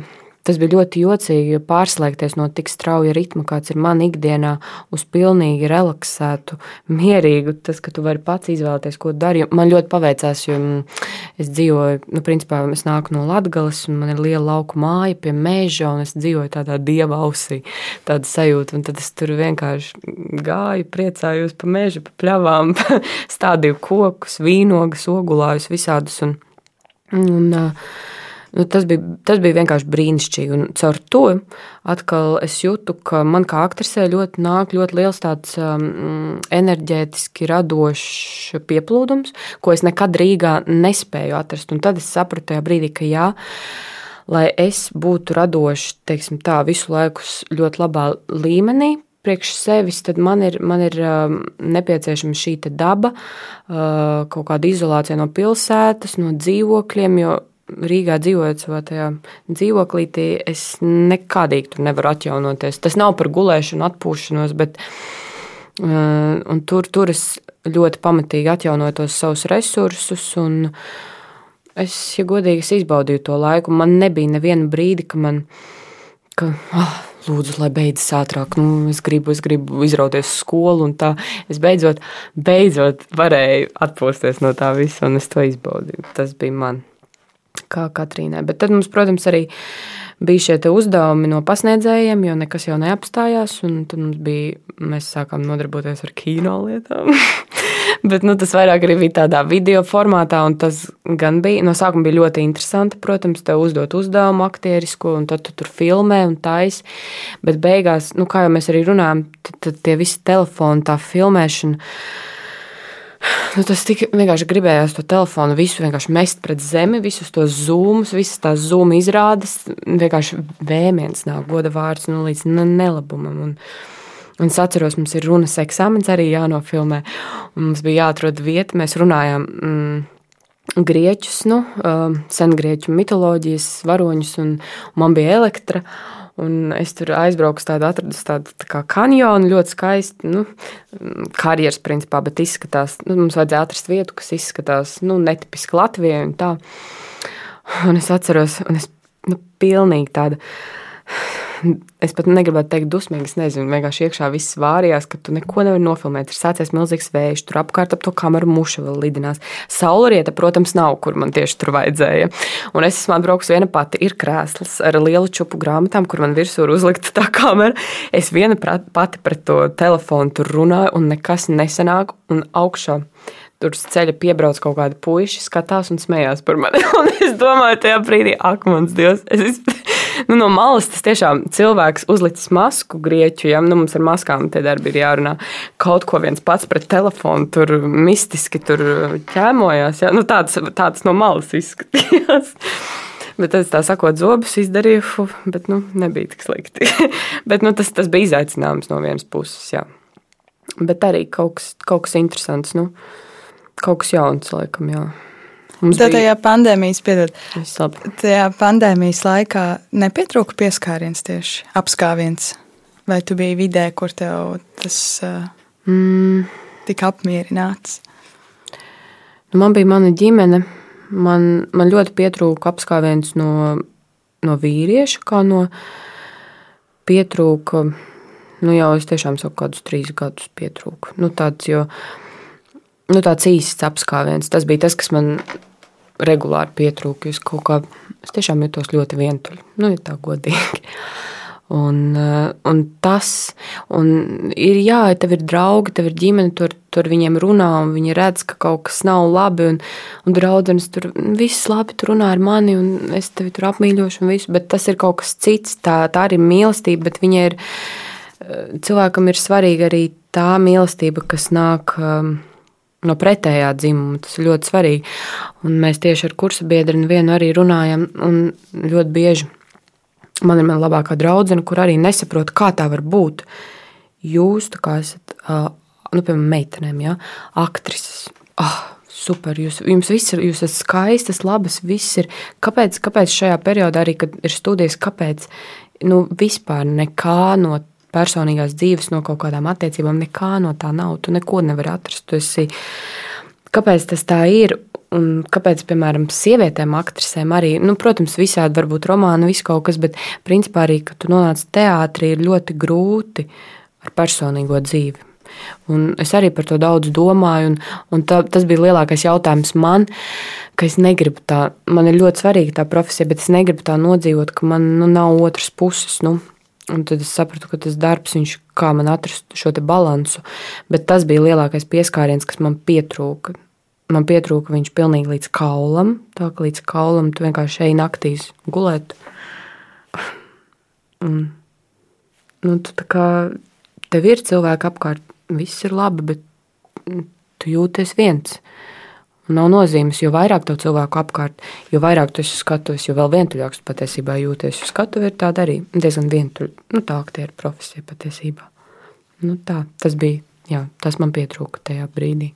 Tas bija ļoti jocīgi, jo pārslēgties no tik strauja ritma, kāds ir man ikdienā, uz pilnīgi relaksētu, mierīgu, tas, ka tu vari pats izvēlēties, ko dari. Man ļoti paveicās, jo mm, es dzīvoju, nu, principā, es nāku no Latgales, un man ir liela lauku māja pie meža, un es dzīvoju tādā dieva ausī, tāda sajūta, un tad es tur vienkārši gāju, priecājos pa mežu, pa pļavām, stādīju kokus, vīnogas, ogulājus visādus, un, un uh, Nu, tas, bija, tas bija vienkārši brīnišķīgi. Un caur to atkal es jūtu, ka man kā aktrisē ļoti nāk ļoti liels tāds um, enerģētiski radošs pieplūdums, ko es nekad Rīgā nespēju atrast. Un tad es sapratu tajā brīdī, ka jā. Lai es būtu radošs, teiksim, tā visu laiku ļoti labā līmenī, priekš sevis, man ir, man ir um, nepieciešama šī daba, uh, kaut kāda izolācija no pilsētas, no dzīvokļiem, jo Rīgā dzīvojot savā tajā dzīvoklītī, es nekādīgi tur nevaru atjaunoties. Tas nav par gulēšanu, atpūšanos, bet uh, tur, tur es ļoti pamatīgi atjaunoju tos savus resursus. Es, ja godīgi, es izbaudīju to laiku. Man nebija neviena brīdi, ka man, ka, oh, lūdzu, lai beidzas ātrāk, nu, es gribu, es gribu izrauties skolu, un tā. Es beidzot, beidzot varēju atpūsties no tā visa, un es to izbaudīju. Tas bija man kā Katrīnai. Bet tad mums, protams, arī bija šie uzdevumi no pasniedzējiem, jo nekas jau neapstājās. Tad mums bija, mēs sākām nodarboties ar kino lietām. Bet nu, tas vairāk arī bija tādā video formātā, un tas gan bija no sākuma bija ļoti interesanti. Protams, tev uzdot uzdevumu aktierisku, un tad tu tur filmē un taisi. Bet beigās, nu, kā jau mēs arī runājam, tad, tad tie visi telefoni, tā filmēšana Nu, tas tik vienkārši gribējās to telefonu visu vienkārši mest pret zemi, visus tos zūmus, visas tās zūmu izrādes. Vienkārši vēmiens nāk goda vārds nu, līdz nelabumam. Un, un es atceros, mums ir runas eksāmens arī jānofilmē. Mums bija jāatrod vieta, mēs runājām. Mm, Grieķus, nu, um, sengrieķu mitoloģijas varoņus, un man bija elektra. Un es tur aizbraucu, tādu atradu tādu tā kā kanjonu, ļoti skaistu, nu, karjeras principā, bet izskatās, nu, mums vajadzēja atrast vietu, kas izskatās, nu, netipiski Latvijai un tā. Un es atceros, un es, nu, pilnīgi tāda es pat negribētu teikt, dusmīgi. Es nezinu, vienkārši iekšā viss vārījās, ka tu neko nevari nofilmēt. Ir sācies milzīgs vējš, tur apkārt ap to kameru muša vēl lidinās. Saulrieta, protams, nav, kur man tieši tur vajadzēja. Un es esmu atbraukusi viena pati. Ir krēsls ar lielu čupu grāmatām, kur man virsū ir uzlikta tā kamera. Es viena pati pret to telefonu tur runāju, un nekas nesanāk. Un augšā tur ceļa piebrauc kaut kādi puiši, skatās un smējās par mani. Un es domāju, tajā brīdī, ak, mans Dievs, es, nu, no malas tas tiešām cilvēks uzlicis masku grieķu, ja nu, mums ar maskām tie darbi ir jārunā. Kaut ko viens pats pret telefonu tur mistiski tur ķēmojās. Ja? Nu, tāds, tāds no malas izskatījās. Bet es tā sakot, zobus izdarīju, bet nu, nebija tik slikti. bet, nu, tas, tas bija izaicinājums no vienas puses. Jā. Bet arī kaut kas, kaut kas interesants, nu, kaut kas jauns, laikam. Jā. Mums Tad bija... tajā pandēmijas, piedod, tajā pandēmijas laikā nepietrūka pieskāriens tieši apskāviens. Vai tu biji vidē, kur tev tas uh, mm. tika apmierināts? Nu, man bija mana ģimene. Man, man ļoti pietrūka apskāviens no, no vīrieša, kā no pietrūka. Nu, jau es tiešām saku, kādus trīs gadus pietrūku. Nu, tāds, jo, nu, tāds īsts apskāviens. Tas bija tas, kas man regulāri pietrūka. Es kaut kā, es tiešām jutos ļoti vientuļi, nu, ja tā godīgi. Un, eh, un tas, un ir jā, ja tev ir draugi, tev ir ģimene, tur, tur viņiem runā, un viņi redz, ka kaut kas nav labi, un, un draudzenes tur viss labi tur runā ar mani, un es tevi tur apmīļošu, un visu, bet tas ir kaut kas cits, tā, tā arī ir mīlestība, bet viņai ir, eh, cilvēkam ir svarīga arī tā mīlestība, kas nāk. Um, no pretējā dzimuma. Tas ir ļoti svarīgi. Un mēs tieši ar kursu biedru vienu arī runājam, un ļoti bieži man ir mana labākā draudzene, kur arī nesaprot, kā tā var būt. Jūs esat, nu, piemēram, meitenēm, ja? aktrises. Oh, super, jūs, jums viss ir, jūs esat skaistas, labas, viss ir. Kāpēc, kāpēc šajā periodā, arī kad ir studijas, kāpēc nu, vispār nekā no personīgās dzīves, no kaut kādām attiecībām, nekā no tā nav. Tu neko nevari atrast. Tu esi, kāpēc tas tā ir? Un kāpēc, piemēram, sievietēm, aktrisēm arī, nu, protams, visādi var būt romāni, viss kaut kas, bet principā arī, kad tu nonāc teātrī, ir ļoti grūti ar personīgo dzīvi. Un es arī par to daudz domāju, un, un tā, tas bija lielākais jautājums man, ka es negribu tā, man ir ļoti svarīga tā profesija, bet es negribu tā nodzīvot, ka man nu, nav otras puses. Nu, Un tad es sapratu, ka tas darbs, viņš, kā man atrast šo balansu, bet tas bija lielākais pieskāriens, kas man pietrūka. Man pietrūka viņš pilnīgi līdz kaulam, tā ka līdz kaulam tu vienkārši ej naktīs gulēt. Un, nu, tā kā tev ir cilvēki apkārt, viss ir labi, bet tu jūties viens. Nav nozīmes, jo vairāk tev cilvēku apkārt, jo vairāk tu esi skatuves, jo vēl vientuļāks patiesībā jūties. Jo skatuve ir tāda arī diezgan vientuļa. Nu, tā aktiera profesija patiesībā. Nu, tā, tas bija, jā, tas man pietrūka tajā brīdī.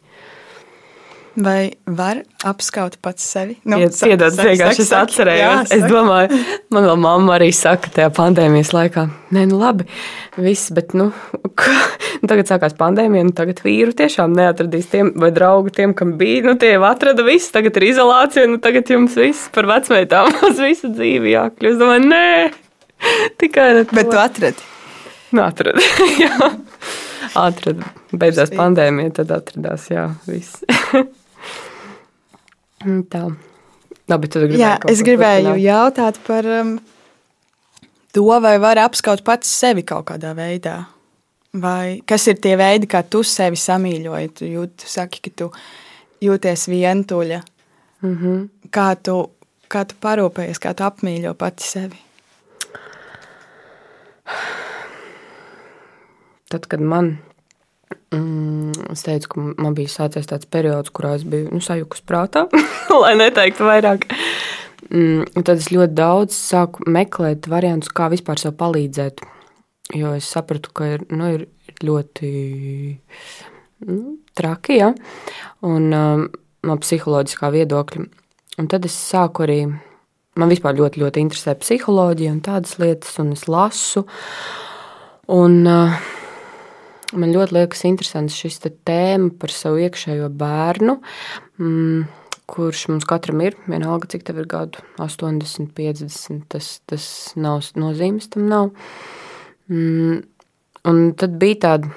Vai var apskaut pats sevi? Nu, Piedod, vienkārši es atcerējos. Jā, es domāju, man vēl mamma arī saka tajā pandēmijas laikā, nē, nu labi, viss, bet, nu, nu tagad sākās pandēmija, nu tagad vīru tiešām neatradīs tiem, vai draugu tiem, kam bija, nu tie jau atrada viss, tagad ir izolācija, nu tagad jums viss par vecmeitām uz visu dzīvi jākļūst. Es domāju, nē, tikai ne. Bet tu atradi? Nu, atradi, jā. Atrada. Beidzās pandēmija, tad atradās, jā, viss. Mm, tā. Labi, Jā, es gribēju jautāt par um, to, vai var apskaut pats sevi kaut kādā veidā. Vai kas ir tie veidi, kā tu sevi samīļoji? Tu, jūt, tu saki, ka tu jūties vientuļa. Mm -hmm. kā, tu, kā tu parūpējies, kā tu apmīļo pati sevi? Tad, kad man Mm, es teicu, ka man bija sācies tāds periods, kurā es biju nu, sajukus prātā, lai neteiktu vairāk. Mm, tad es ļoti daudz sāku meklēt variantus, kā vispār sev palīdzēt. Jo es sapratu, ka ir, nu, ir ļoti nu, traki, ja? un um, no psiholoģiskā viedokļa. Un tad es sāku arī man vispār ļoti, ļoti interesē psiholoģija un tādas lietas, un es lasu. Un, uh, man ļoti liekas interesants šis tēma par savu iekšējo bērnu. Mm, kurš mums katram ir, vienalga, cik tev ir gadu, 80, 50, tas, tas nav nozīmes, tam nav. Mm, un tad bija tāda.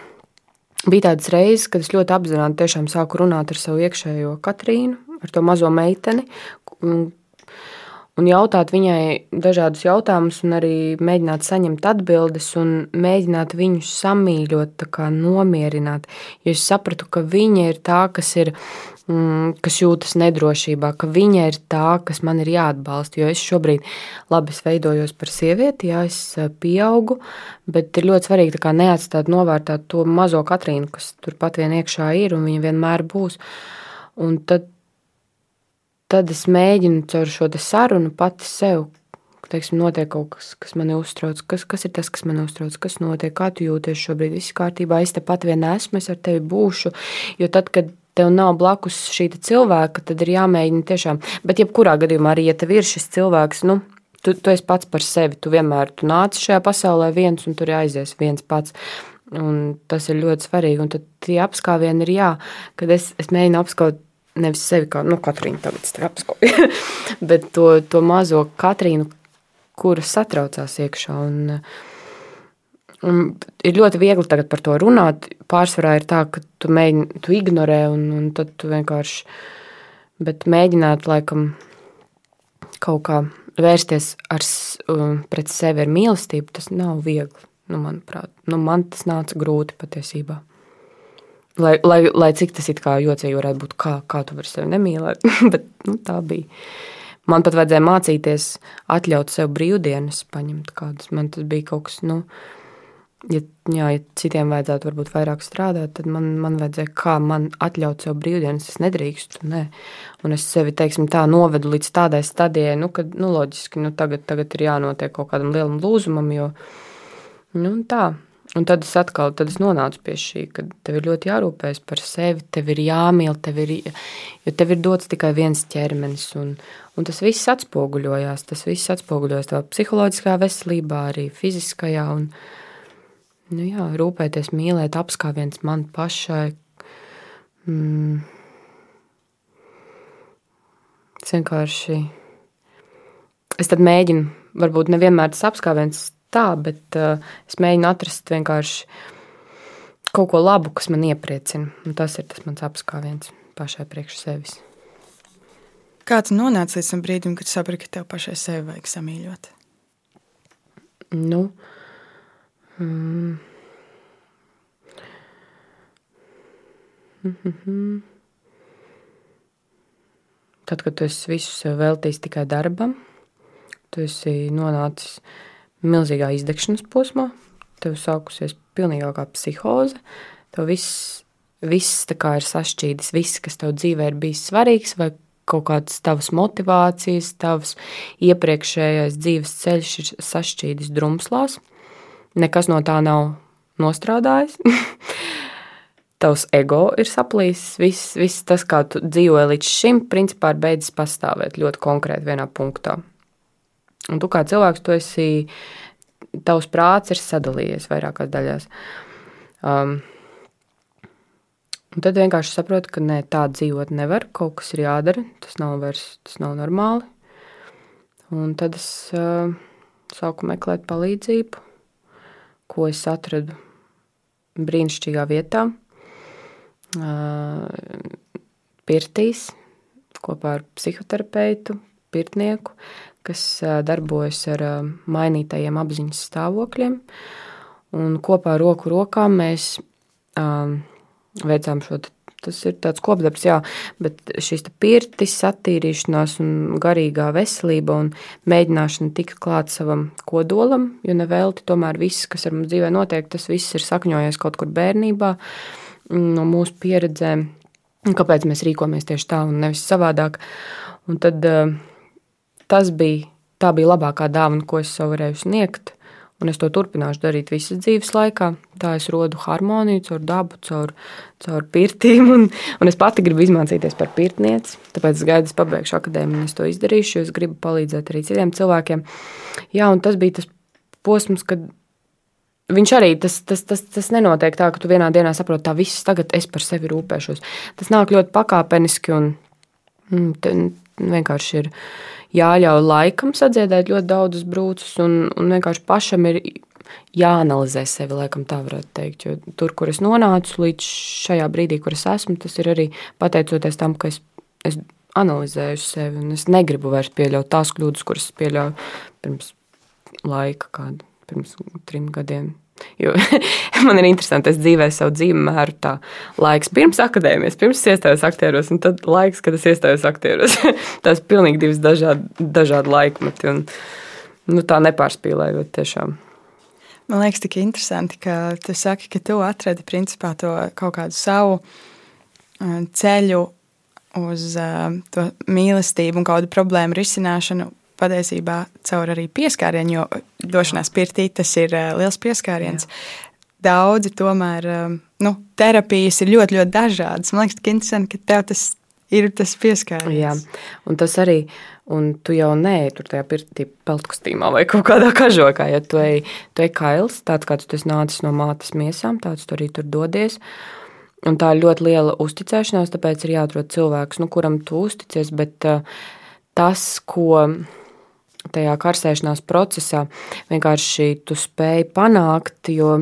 Bija tādas reizes, kad es ļoti apzināti sāku runāt ar savu iekšējo Katrīnu, ar to mazo meiteni, un jautāt viņai dažādus jautājumus, un arī mēģināt saņemt atbildes, un mēģināt viņu samīļot, nomierināt. Jo es sapratu, ka viņa ir tā, kas ir. Mm, kas jūtas nedrošībā, ka viņa ir tā, kas man ir jāatbalsta. Jo es šobrīd labi es veidojos par sievieti, jā, es eh, pieaugu, bet ir ļoti svarīgi neatstāt novērtēt to mazo Katrīnu, kas turpat vien iekšā ir un viņa vienmēr būs. Un tad tad es mēģinu caur šo sarunu pati sev. Teiksim, notiek kaut kas, kas man uztrauc. Kas, kas ir tas, kas man uztrauc? Kas notiek? Kā tu jūties šobrīd? Viss kārtībā, es tepat vien esmu, es ar tevi būšu. Jo tad, kad tev nav blakus šī cilvēka, tad ir jāmēģina tiešām. Bet, jebkurā gadījumā, arī ja tev ir šis cilvēks, nu, tu, tu esi pats par sevi. Tu vienmēr tu nāc šajā pasaulē viens, un tur aizies viens pats. Un tas ir ļoti svarīgi. Un tad tie apskāvieni ir jā, kad es, es mēģinu apskaut nevis sevi kā nu, Katrīnu tagad strapskoju, bet to, to mazo Katrīnu, kura satraucās iekšā. Un, un ir ļoti viegli tagad par to runāt. Pārsvarā ir tā, ka tu, mēģini, tu ignorē un, un tad tu vienkārši. Bet mēģināt, laikam, kaut kā vērsties ar, pret sevi ar mīlestību, tas nav viegli. Nu, manuprāt, nu, man tas nāca grūti patiesībā. Lai, lai, lai cik tas it kā jocīgi varētu būt, kā, kā tu vari sevi nemīlēt, bet nu, tā bija. Man pat vajadzēja mācīties, atļaut sev brīvdienas, paņemt kādas. Man tas bija kaut kas, nu, ja, jā, ja citiem vajadzētu varbūt vairāk strādāt, tad man, man vajadzēja, kā man atļaut sev brīvdienas. Es nedrīkstu, nē. Un es sevi, teiksim, tā novedu līdz tādai stadijai, nu, kad, nu, loģiski, nu, tagad, tagad ir jānotiek kaut kādam lielam lūzumam, jo, nu, tā. Un tad es atkal tad es nonācu pie šī, ka tev ir ļoti jārūpējas par sevi, tev ir jāmīl, tev ir, jo tev ir dots tikai viens ķermenis. Un, un tas viss atspoguļojās. Tas viss atspoguļojās tavā psiholoģiskā veselībā, arī fiziskajā. Un, nu jā, rūpēties, mīlēt, apskāviens man pašai. Mm. Es vienkārši. Es mēģinu, varbūt nevienmēr tas apskāviens tā, bet uh, es mēģinu atrast vienkārši kaut ko labu, kas man iepriecina. Un tas ir tas mans apskāviens pašai priekš sevis. Kā tu nonāci līdz tam brīdim, kad saprati, ka tev pašai sevi vajag samīļot? Nu, mm, mm -hmm. Tad, kad tu visu sev veltījis tikai darbam, tu esi nonācis milzīgā izdegšanas posmā, tev sākusies pilnīgākā psihoze, tev viss, viss ir sašķīdis, viss, kas tev dzīvē ir bijis svarīgs, vai kaut kādas tavas motivācijas, tavs iepriekšējais dzīves ceļš ir sašķīdis drumslās. Nekas no tā nav nostrādājis. Tavs ego ir saplīsis. Viss, viss tas, kā tu dzīvoji līdz šim, principā ir beidzis pastāvēt ļoti konkrēti vienā punktā. Un tu kā cilvēks, tu esi, tavs prāts ir sadalījies vairākās daļās. Um, Un tad vienkārši saprotu, ka nē, tā dzīvot nevar. Kaut kas ir jādara. Tas nav vairs tas nav normāli. Un tad es uh, sāku meklēt palīdzību, ko es atradu brīnišķīgā vietā, uh, Pirtīs, kopā ar psihoterapeitu, pirtnieku, kas darbojas ar mainītajiem apziņas stāvokļiem. Un kopā roku rokā mēs um, veicām šo. Tas ir tāds kopdarbs, jā, bet šīs pirtis, attīrīšanās un garīgā veselība un mēģināšana tikt klāt savam kodolam, jo nevelti tomēr viss, kas ar mums dzīvē notiek, tas viss ir sakņojies kaut kur bērnībā no mūsu pieredzēm. Kāpēc mēs rīkojamies tieši tā un nevis savādāk? Un tad uh, tas bija, tā bija labākā dāvana, ko es sev varēju sniegt. Un es to turpināšu darīt visas dzīves laikā. Tā es rodu harmoniju caur dabu, caur, caur pirtīm. Un, un es pati gribu izmācīties par pirtnieci. Tāpēc es gaidu, es pabeigšu akadēmiju, un es to izdarīšu, jo es gribu palīdzēt arī citiem cilvēkiem. Jā, un tas bija tas posms, kad viņš arī tas, tas, tas, tas nenotiek tā, ka tu vienā dienā saproti, tā viss tagad es par sevi rūpēšos. Tas nāk ļoti pakāpeniski un mm, vienkārši ir jāļauj laikam sadziedēt ļoti daudzus brūcus, un, un vienkārši pašam ir jāanalizē sevi, laikam tā varētu teikt. Jo tur, kur es nonācu līdz šajā brīdī, kur es esmu, tas ir arī pateicoties tam, ka es, es analizēju sevi, un es negribu vairs pieļaut tās kļūdas, kuras pieļauju pirms laika, kādu, pirms trim gadiem. Jo man ir interesanti, es dzīvēju savu dzīvi mēru tā laiks pirms akadēmijas, pirms es iestājos aktieros, un tad laiks, kad es iestājos aktieros. Tās pilnīgi divas dažādi, dažādi laikmeti, un nu, tā nepārspīlējot tiešām. Man liekas, tik interesanti, ka tu saki, ka tu atradi principā to kaut kādu savu uh, ceļu uz uh, to mīlestību un kādu problēmu risināšanu patiesībā caur arī pieskārienu, jo došanās pirtī tas ir liels pieskāriens. Jā. Daudzi tomēr, nu, terapijas ir ļoti, ļoti dažādas. Man liekas, ka interesanti, ka tev tas ir tas pieskāriens. Jā, un tas arī, un tu jau neej tur tajā pirtī peltkostīmā vai kaut kādā kažokā, ja tu ej, tu ej kails, tāds kāds tu esi nācis no mātes miesām, tāds tu arī tur dodies. Un tā ir ļoti liela uzticēšanās, tāpēc ir jāatrod cilvēks, nu, kuram tu uzticies, bet uh, tas, ko tajā karsēšanās procesā vienkārši tu spēj panākt, jo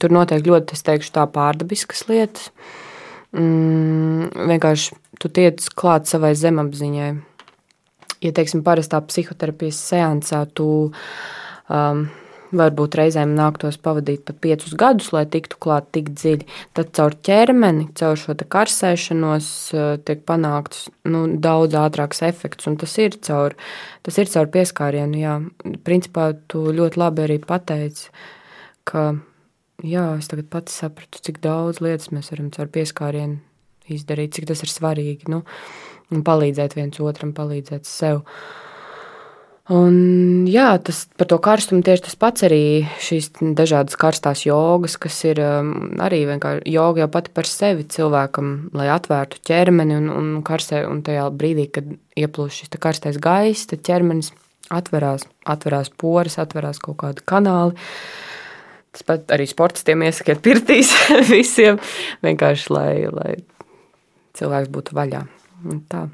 tur notiek ļoti, es teikšu, tā pārdabiskas lietas. Mm, vienkārši tu tiec klāt savai zemapziņai. Ja, teiksim, parastā psihoterapijas seansā tu um, varbūt reizēm nāktos pavadīt pat piecus gadus, lai tiktu klāt tik dziļi. Tad caur ķermeni, caur šo karsēšanos eh, tiek panākts nu, daudz ātrāks efekts, un tas ir caur, tas ir caur pieskārienu. Jā. Principā tu ļoti labi arī pateici, ka jā, es tagad pati sapratu, cik daudz lietas mēs varam caur pieskārienu izdarīt, cik tas ir svarīgi. Nu, un palīdzēt viens otram, palīdzēt sev. Uh, Un, jā, tas par to karstumu tieši tas pats arī šīs dažādas karstās jogas, kas ir um, arī vienkārši joga jau pati par sevi cilvēkam, lai atvērtu ķermeni un, un karsē, un tajā brīdī, kad ieplūst šis karstais gaiss, tad ķermenis atverās, atverās poras, atverās kaut kādi kanāli. Tas pat arī sportistiem iesakiet pirtīs visiem, vienkārši lai, lai cilvēks būtu vaļā. Un tā.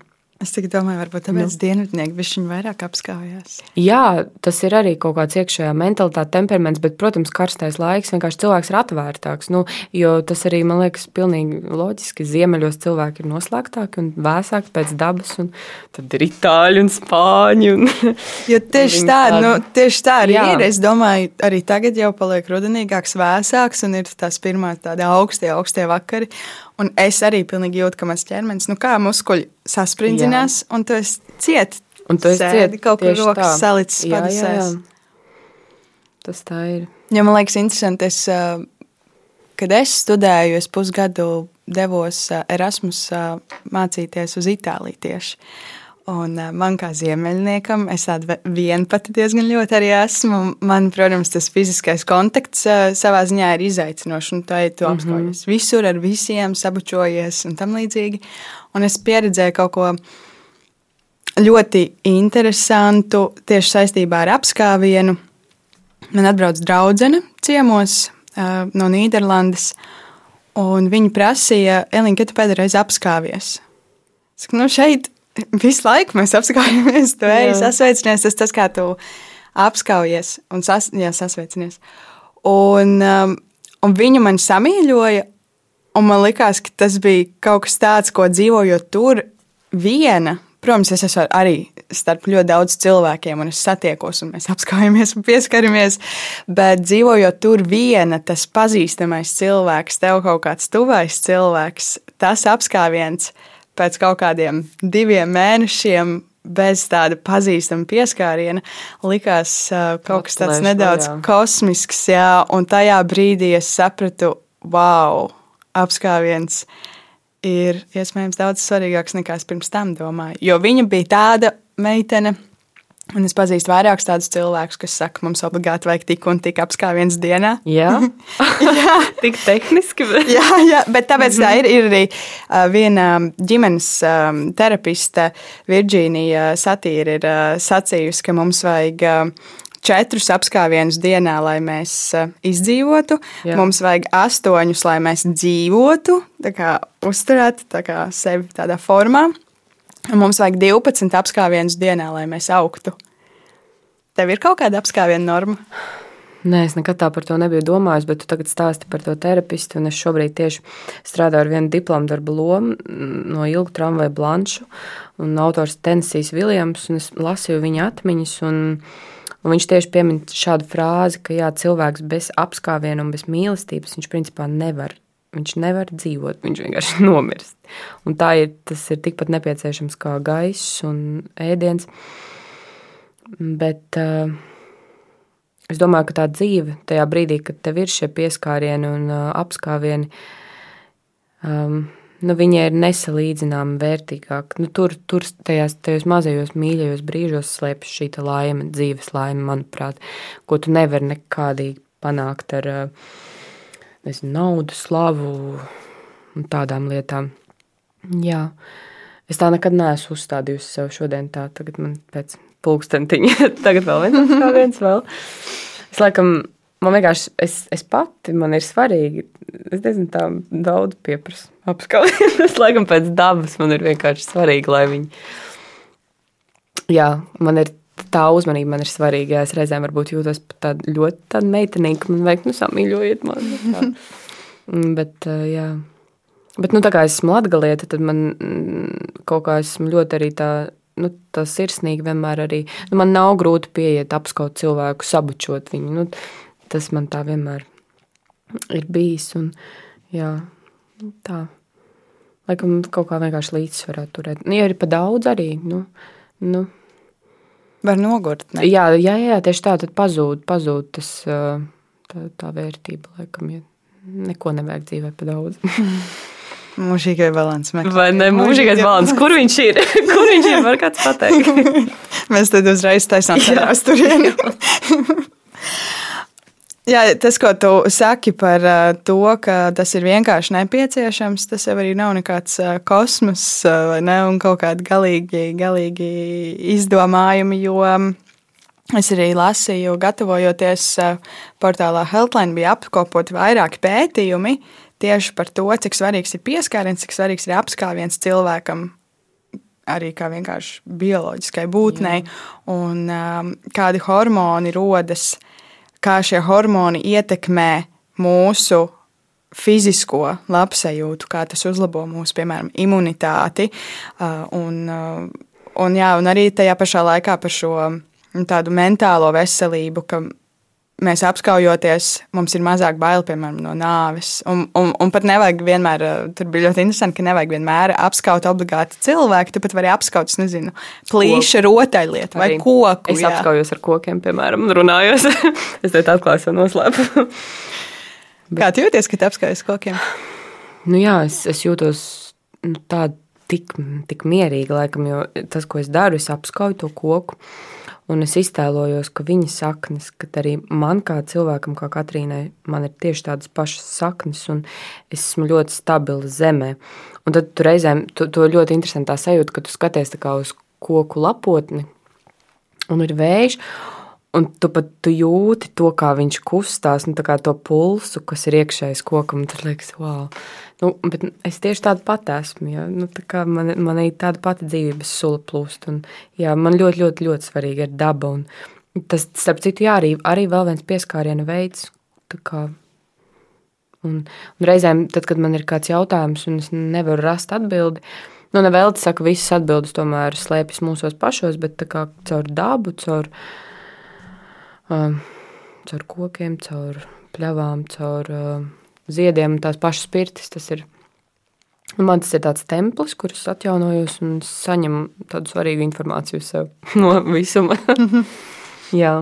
Es domāju, varbūt tāpēc nu. dienvidnieki viņš vairāk apskājās. Jā, tas ir arī kaut kāds iekšējā mentalitāte, temperaments, bet, protams, karstais laiks vienkārši cilvēks ir atvērtāks. Nu, jo tas arī, man liekas, pilnīgi loģiski. Ziemeļos cilvēki ir noslēgtāki un vēsāki pēc dabas, un tad ir itāļi un spāņi. Un jo tieši tā, nu, tieši tā arī Jā. ir. Es domāju, arī tagad jau paliek rudenīgāks, vēsāks, un ir tās pirmā tādi augstie, augstie vakari. Un es arī pilnīgi jūtu, ka mans ķermenis, nu kā muskuļi sasprindzinās, jā. un tu esi ciet. Un tu esi ciet kaut kur rokas salicis padasēs. Tas tā ir. Ja man liekas interesanti, es, kad es studēju, es pusgadu devos Erasmus mācīties uz Itāliju tieši. Un man kā ziemeļniekam, es tādu vienu pati diezgan ļoti arī esmu. Man, protams, tas fiziskais kontakts savā ziņā ir izaicinošs. Un tā ir tu apskaujies mm -hmm. visur ar visiem, sabučojies un tam līdzīgi. Un es pieredzēju kaut ko ļoti interesantu tieši saistībā ar apskāvienu. Man atbrauc draudzene ciemos uh, no Nīderlandes, un viņi prasīja, Elīna, kad tu pēdējā reize apskāvies? Es saku, nu šeit visu laiku mēs apskaujamies. Tu ej, sasveicinies, tas tas, kā tu apskaujies un sas, jā, sasveicinies. Un, um, un viņa man samīļoja, un man likās, ka tas bija kaut kas tāds, ko dzīvojot tur viena. Protams, es esmu arī starp ļoti daudz cilvēkiem, un es satiekos, un mēs apskaujamies un pieskaramies. Bet dzīvojot tur viena, tas pazīstamais cilvēks, tev kaut kāds tuvais cilvēks, tas apskāviens, uh, pēc kaut kādiem diviem mēnešiem bez tāda pazīstama pieskāriena likās uh, kaut kas tāds nedaudz jā. kosmisks, jā, un tajā brīdī es sapratu, wow, apskāviens ir iespējams daudz svarīgāks nekā es pirms tam domāju. Jo viņa bija tāda meitene, Un es pazīstu vairākus tādus cilvēkus, kas saka, mums obligāti vajag tik un tik apskāviens dienā. Jā, jā. tik tehniski. Bet... jā, jā, bet tāpēc tā ir, ir arī viena ģimenes terapiste, Virģīnija Satīra, ir sacījusi, ka mums vajag četrus apskāvienus dienā, lai mēs izdzīvotu. Jā. Mums vajag astoņus, lai mēs dzīvotu, tā kā uzturētu tā kā sevi tādā formā. Mums vajag 12 apskāvienus dienā, lai mēs augtu. Tev ir kaut kāda apskāviena norma? Nē, es nekad tā par to nebiju domājis, bet tu tagad stāsti par to terapistu. Es šobrīd tieši strādāju ar vienu diplomu darbu lomu no ilgu tramvaju blanšu, autors Tensijas Viljams, un es lasīju viņa atmiņas. Un, un viņš tieši piemin šādu frāzi, ka jā, cilvēks bez apskāviena un bez mīlestības viņš principā nevar Viņš nevar dzīvot, viņš vienkārši nomirst. Un tā ir, ir tikpat nepieciešams kā gaiss un ēdiens. Bet uh, es domāju, ka tā dzīve tajā brīdī, kad tev ir šie pieskārieni un uh, apskāvieni, um, nu, viņai ir nesalīdzināmi vērtīgāk. Nu, tur, tur tajās, tajos mazajos mīļajos brīžos slēpjas šī laime, dzīves laime, manuprāt, ko tu nevari nekādīgi panākt ar uh, nezinu, naudu, slavu un tādām lietām. Jā. Es tā nekad neesmu uzstādījusi sev šodien tā, tagad man pēc pulkstentiņa, tagad vēl viens, kā viens vēl. Es laikam, man vienkārši, es, es pati, man ir svarīgi, es nezinu, tā daudz pieprasu apskauties. es laikam pēc dabas man ir vienkārši svarīgi, lai viņi, jā, man ir tā uzmanība man ir svarīga. Es reizēm varbūt jūtos tāda ļoti tāda meitenīga, ka man vajag, nu, samīļojiet mani. Mm, bet, jā. Bet, nu, tā kā esmu latgalieta, tad man mm, kaut kā esmu ļoti arī tā, nu, tā sirsnīgi vienmēr arī, nu, man nav grūti pieiet, apskaut cilvēku, sabučot viņu. Nu, tas man tā vienmēr ir bijis, un jā, tā. Laikam kaut kā vienkārši līdzsvarā turēt. Nu, ja ir pa daudz arī, nu, nu, Var nogurt. Ne? Jā, jā, jā, tieši tā, tad pazūd, pazūd tas, tā, tā vērtība, laikam, ja neko nevajag dzīvē pa daudz. Mūžīgai balans. Vai ne? Mūžīgais balans. Kur viņš ir? Kur viņš ir? Var kāds pateikt? Mēs tad uzreiz taisām tērās turieni. Jā, tas, ko tu saki par uh, to, ka tas ir vienkārši nepieciešams, tas jau arī nav nekāds uh, kosmos uh, ne, un kaut kādi galīgi, galīgi izdomājumi. Jo um, es arī lasīju, gatavojoties portālā Healthline, bija apkopoti vairāki pētījumi tieši par to, cik svarīgs ir pieskāriens, cik svarīgs ir apskāviens cilvēkam arī kā vienkārši bioloģiskai būtnei, Jā. un um, kādi hormoni rodas kā šie hormoni ietekmē mūsu fizisko labsajūtu, kā tas uzlabo mūsu, piemēram, imunitāti. Uh, un, uh, un, jā, un arī tajā pašā laikā par šo tādu mentālo veselību, ka mēs apskaujoties, mums ir mazāk bail piemēram, no nāves. Un, un, un pat nevajag vienmēr, eh, tur bija ļoti interesanti, ka nevajag vienmēr apskaut obligāti cilvēku. Tu pat vari apskaut, nezinu, plīša rotaļlietu vai koku. Es jā. apskaujos ar kokiem, piemēram, un runājos. es tev atklāju savu noslēpumu. Bet... Kā tu jūties, kad apskaujas kokiem? Nu jā, es, es jūtos nu, tādu tik, tik mierīgi, laikam, jo tas, ko es daru, es apskauju to koku. Un es iztēlojos, ka viņa saknes, ka arī man kā cilvēkam, kā Katrīnai, man ir tieši tādas pašas saknes, un es esmu ļoti stabila zemē. Un tad tu reizēm to, to ļoti interesantā sajūta, ka tu skaties uz koku lapotni, un ir vējš, Un tu pat tu jūti to, kā viņš kustās, nu, to pulsu, kas ir iekšējais kokam. Tad liekas, wow. Nu, es tieši tādu pati esmu. Ja? Nu, tā man, man ir tāda pati dzīvības sula plūst. Un, jā, man ļoti, ļoti, ļoti svarīga ir daba. Un tas, starp citu, jā, arī, arī vēl viens pieskāriena veids. Kā, un, un reizēm, tad, kad man ir kāds jautājums, un es nevaru rast atbildi, nu, nevēl te saka, visas atbildes tomēr slēpjas mūsos pašos, bet kā caur dabu, caur uh, caur kokiem, caur pļavām, caur uh, ziediem un tās pašas pirtis. Tas ir, man tas ir tāds templis, kurus atjaunojos un saņemu tādu svarīgu informāciju sev no visuma. Jā.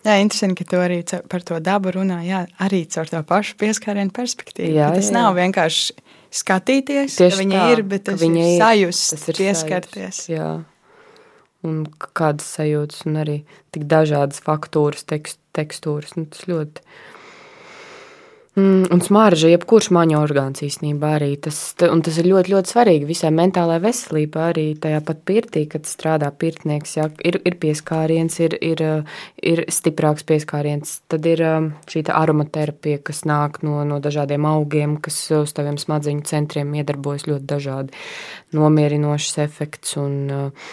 Jā, interesanti, ka tu arī par to dabu runā. Jā, arī caur to pašu pieskārienu perspektīvu. Jā, tas jā. nav vienkārši skatīties, Tieši ka viņi tā, ir, bet tas ir sajust, tas ir pieskarties. Sajust, jā. un kādas sajūtas, un arī tik dažādas faktūras, tekst, tekstūras. Nu, tas ļoti Mm, un smarža, jebkurš maņu orgāns īstenībā arī tas, tas ir ļoti, ļoti svarīgi visai mentālajai veselībai. Arī tajā pat pirtī, kad strādā pirtnieks, jā, ir, ir pieskāriens, ir, ir, ir stiprāks pieskāriens. Tad ir um, šī aromaterapija, kas nāk no, no dažādiem augiem, kas uz taviem smadzeņu centriem iedarbojas ļoti dažādi nomierinošs efekts un, uh,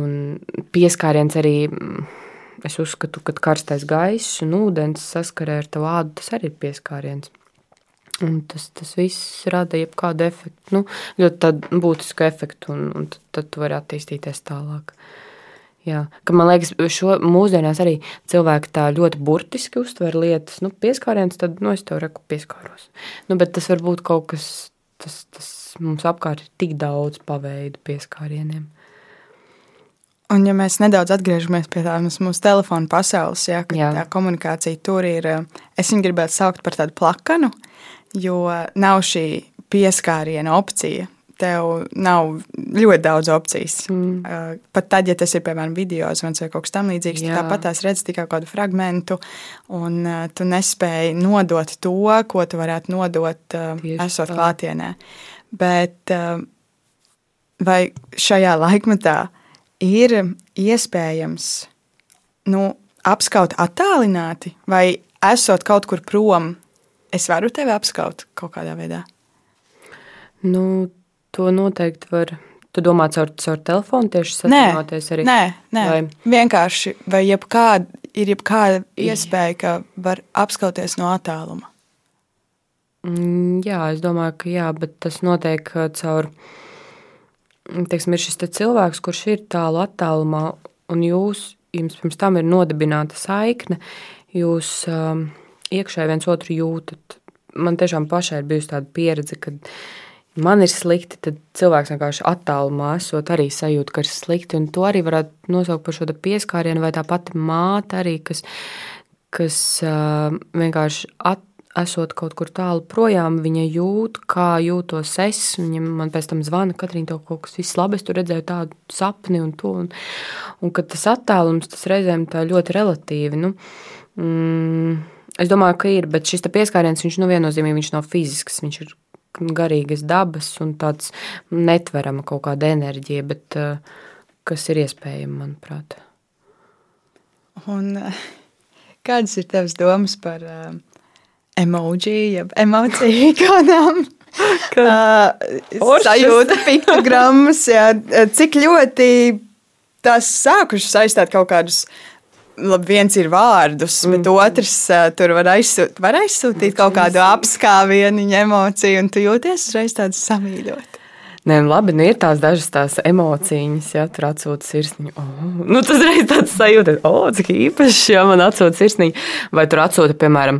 un pieskāriens arī Es uzskatu, ka karstais gaiss un ūdens saskarē ar tavu ādu, tas arī ir pieskāriens. Un tas, tas viss rada jebkādu efektu, nu, ļoti būtisku efektu, un, un tad, tad tu vari attīstīties tālāk. Jā, ka man liekas, šo mūsdienās arī cilvēki tā ļoti burtiski uztver lietas. Nu, pieskāriens, tad nu, es tev reku pieskāros. Nu, bet tas var būt kaut kas, tas, tas mums apkārt ir tik daudz paveidu pieskārieniem. Un, ja mēs nedaudz atgriežamies pie tādas mūsu telefona pasaules, ja, jā. tā komunikācija tur ir, es viņu gribētu saukt par tādu plakanu, jo nav šī pieskāriena opcija. Tev nav ļoti daudz opcijas. Mm. Pat tad, ja tas ir piemēram video zvans vai kaut kas tamlīdzīgs, tu tāpat tās redz tikai kādu fragment, un tu nespēji nodot to, ko tu varētu nodot, Tieši esot tā. klātienē. Bet vai šajā laikmetā ir iespējams nu, apskaut attālināti, vai esot kaut kur prom, es varu tevi apskaut kaut kādā veidā? Nu, to noteikti var. Tu domā, caur, caur telefonu tieši sazināties arī? Nē, nē. Vai? vienkārši. Vai jebkāda, ir jebkāda iespēja, ka var apskauties no attāluma? Mm, jā, es domāju, ka jā, bet tas notiek uh, caur teiksim, ir šis te cilvēks, kurš ir tālu attālumā, un jūs, jums pirms tam ir nodibināta saikne, jūs um, iekšēji viens otru jūtat. Man tiešām pašai ir bijusi tāda pieredze, kad man ir slikti, tad cilvēks vienkārši attālumā esot arī sajūt, ka ir slikti, un to arī varētu nosaukt par šo pieskārienu, vai tā pati māte arī, kas, kas uh, vienkārši at, esot kaut kur tālu projām, viņa jūt, kā jūtos es. Viņa man pēc tam zvana, Katrīna, tev kaut kas viss labi, es tur redzēju tādu sapni un to. Un, un kad tas attālums, tas reizēm tā ļoti relatīvi. Nu, mm, es domāju, ka ir, bet šis pieskāriens, viņš nu viennozīmīgi viņš nav fizisks, viņš ir garīgas dabas un tāds netverama kaut kāda enerģija, bet uh, kas ir iespējama, manuprāt. Un, kādas ir tavas domas par uh, emoji, jeb emociju ikonām. uh, sajūta, piktogrammas, jā, cik ļoti tās sākušas saistīt kaut kādus. Labi, viens ir vārdus, mm. bet otrs uh, tur var, aizsūt, var aizsūtīt kaut kādu apskāvienu, emociju, un tu jūties uzreiz tāds samīļots. Nē, nu labi, nu ir tās dažas tās emocijas, ja tur atsūta sirsniņa. Oh, nu, tas reiz tāds sajūta, oh, cik īpaši, ja man atsūta sirsniņa. Vai tur atsūta, piemēram,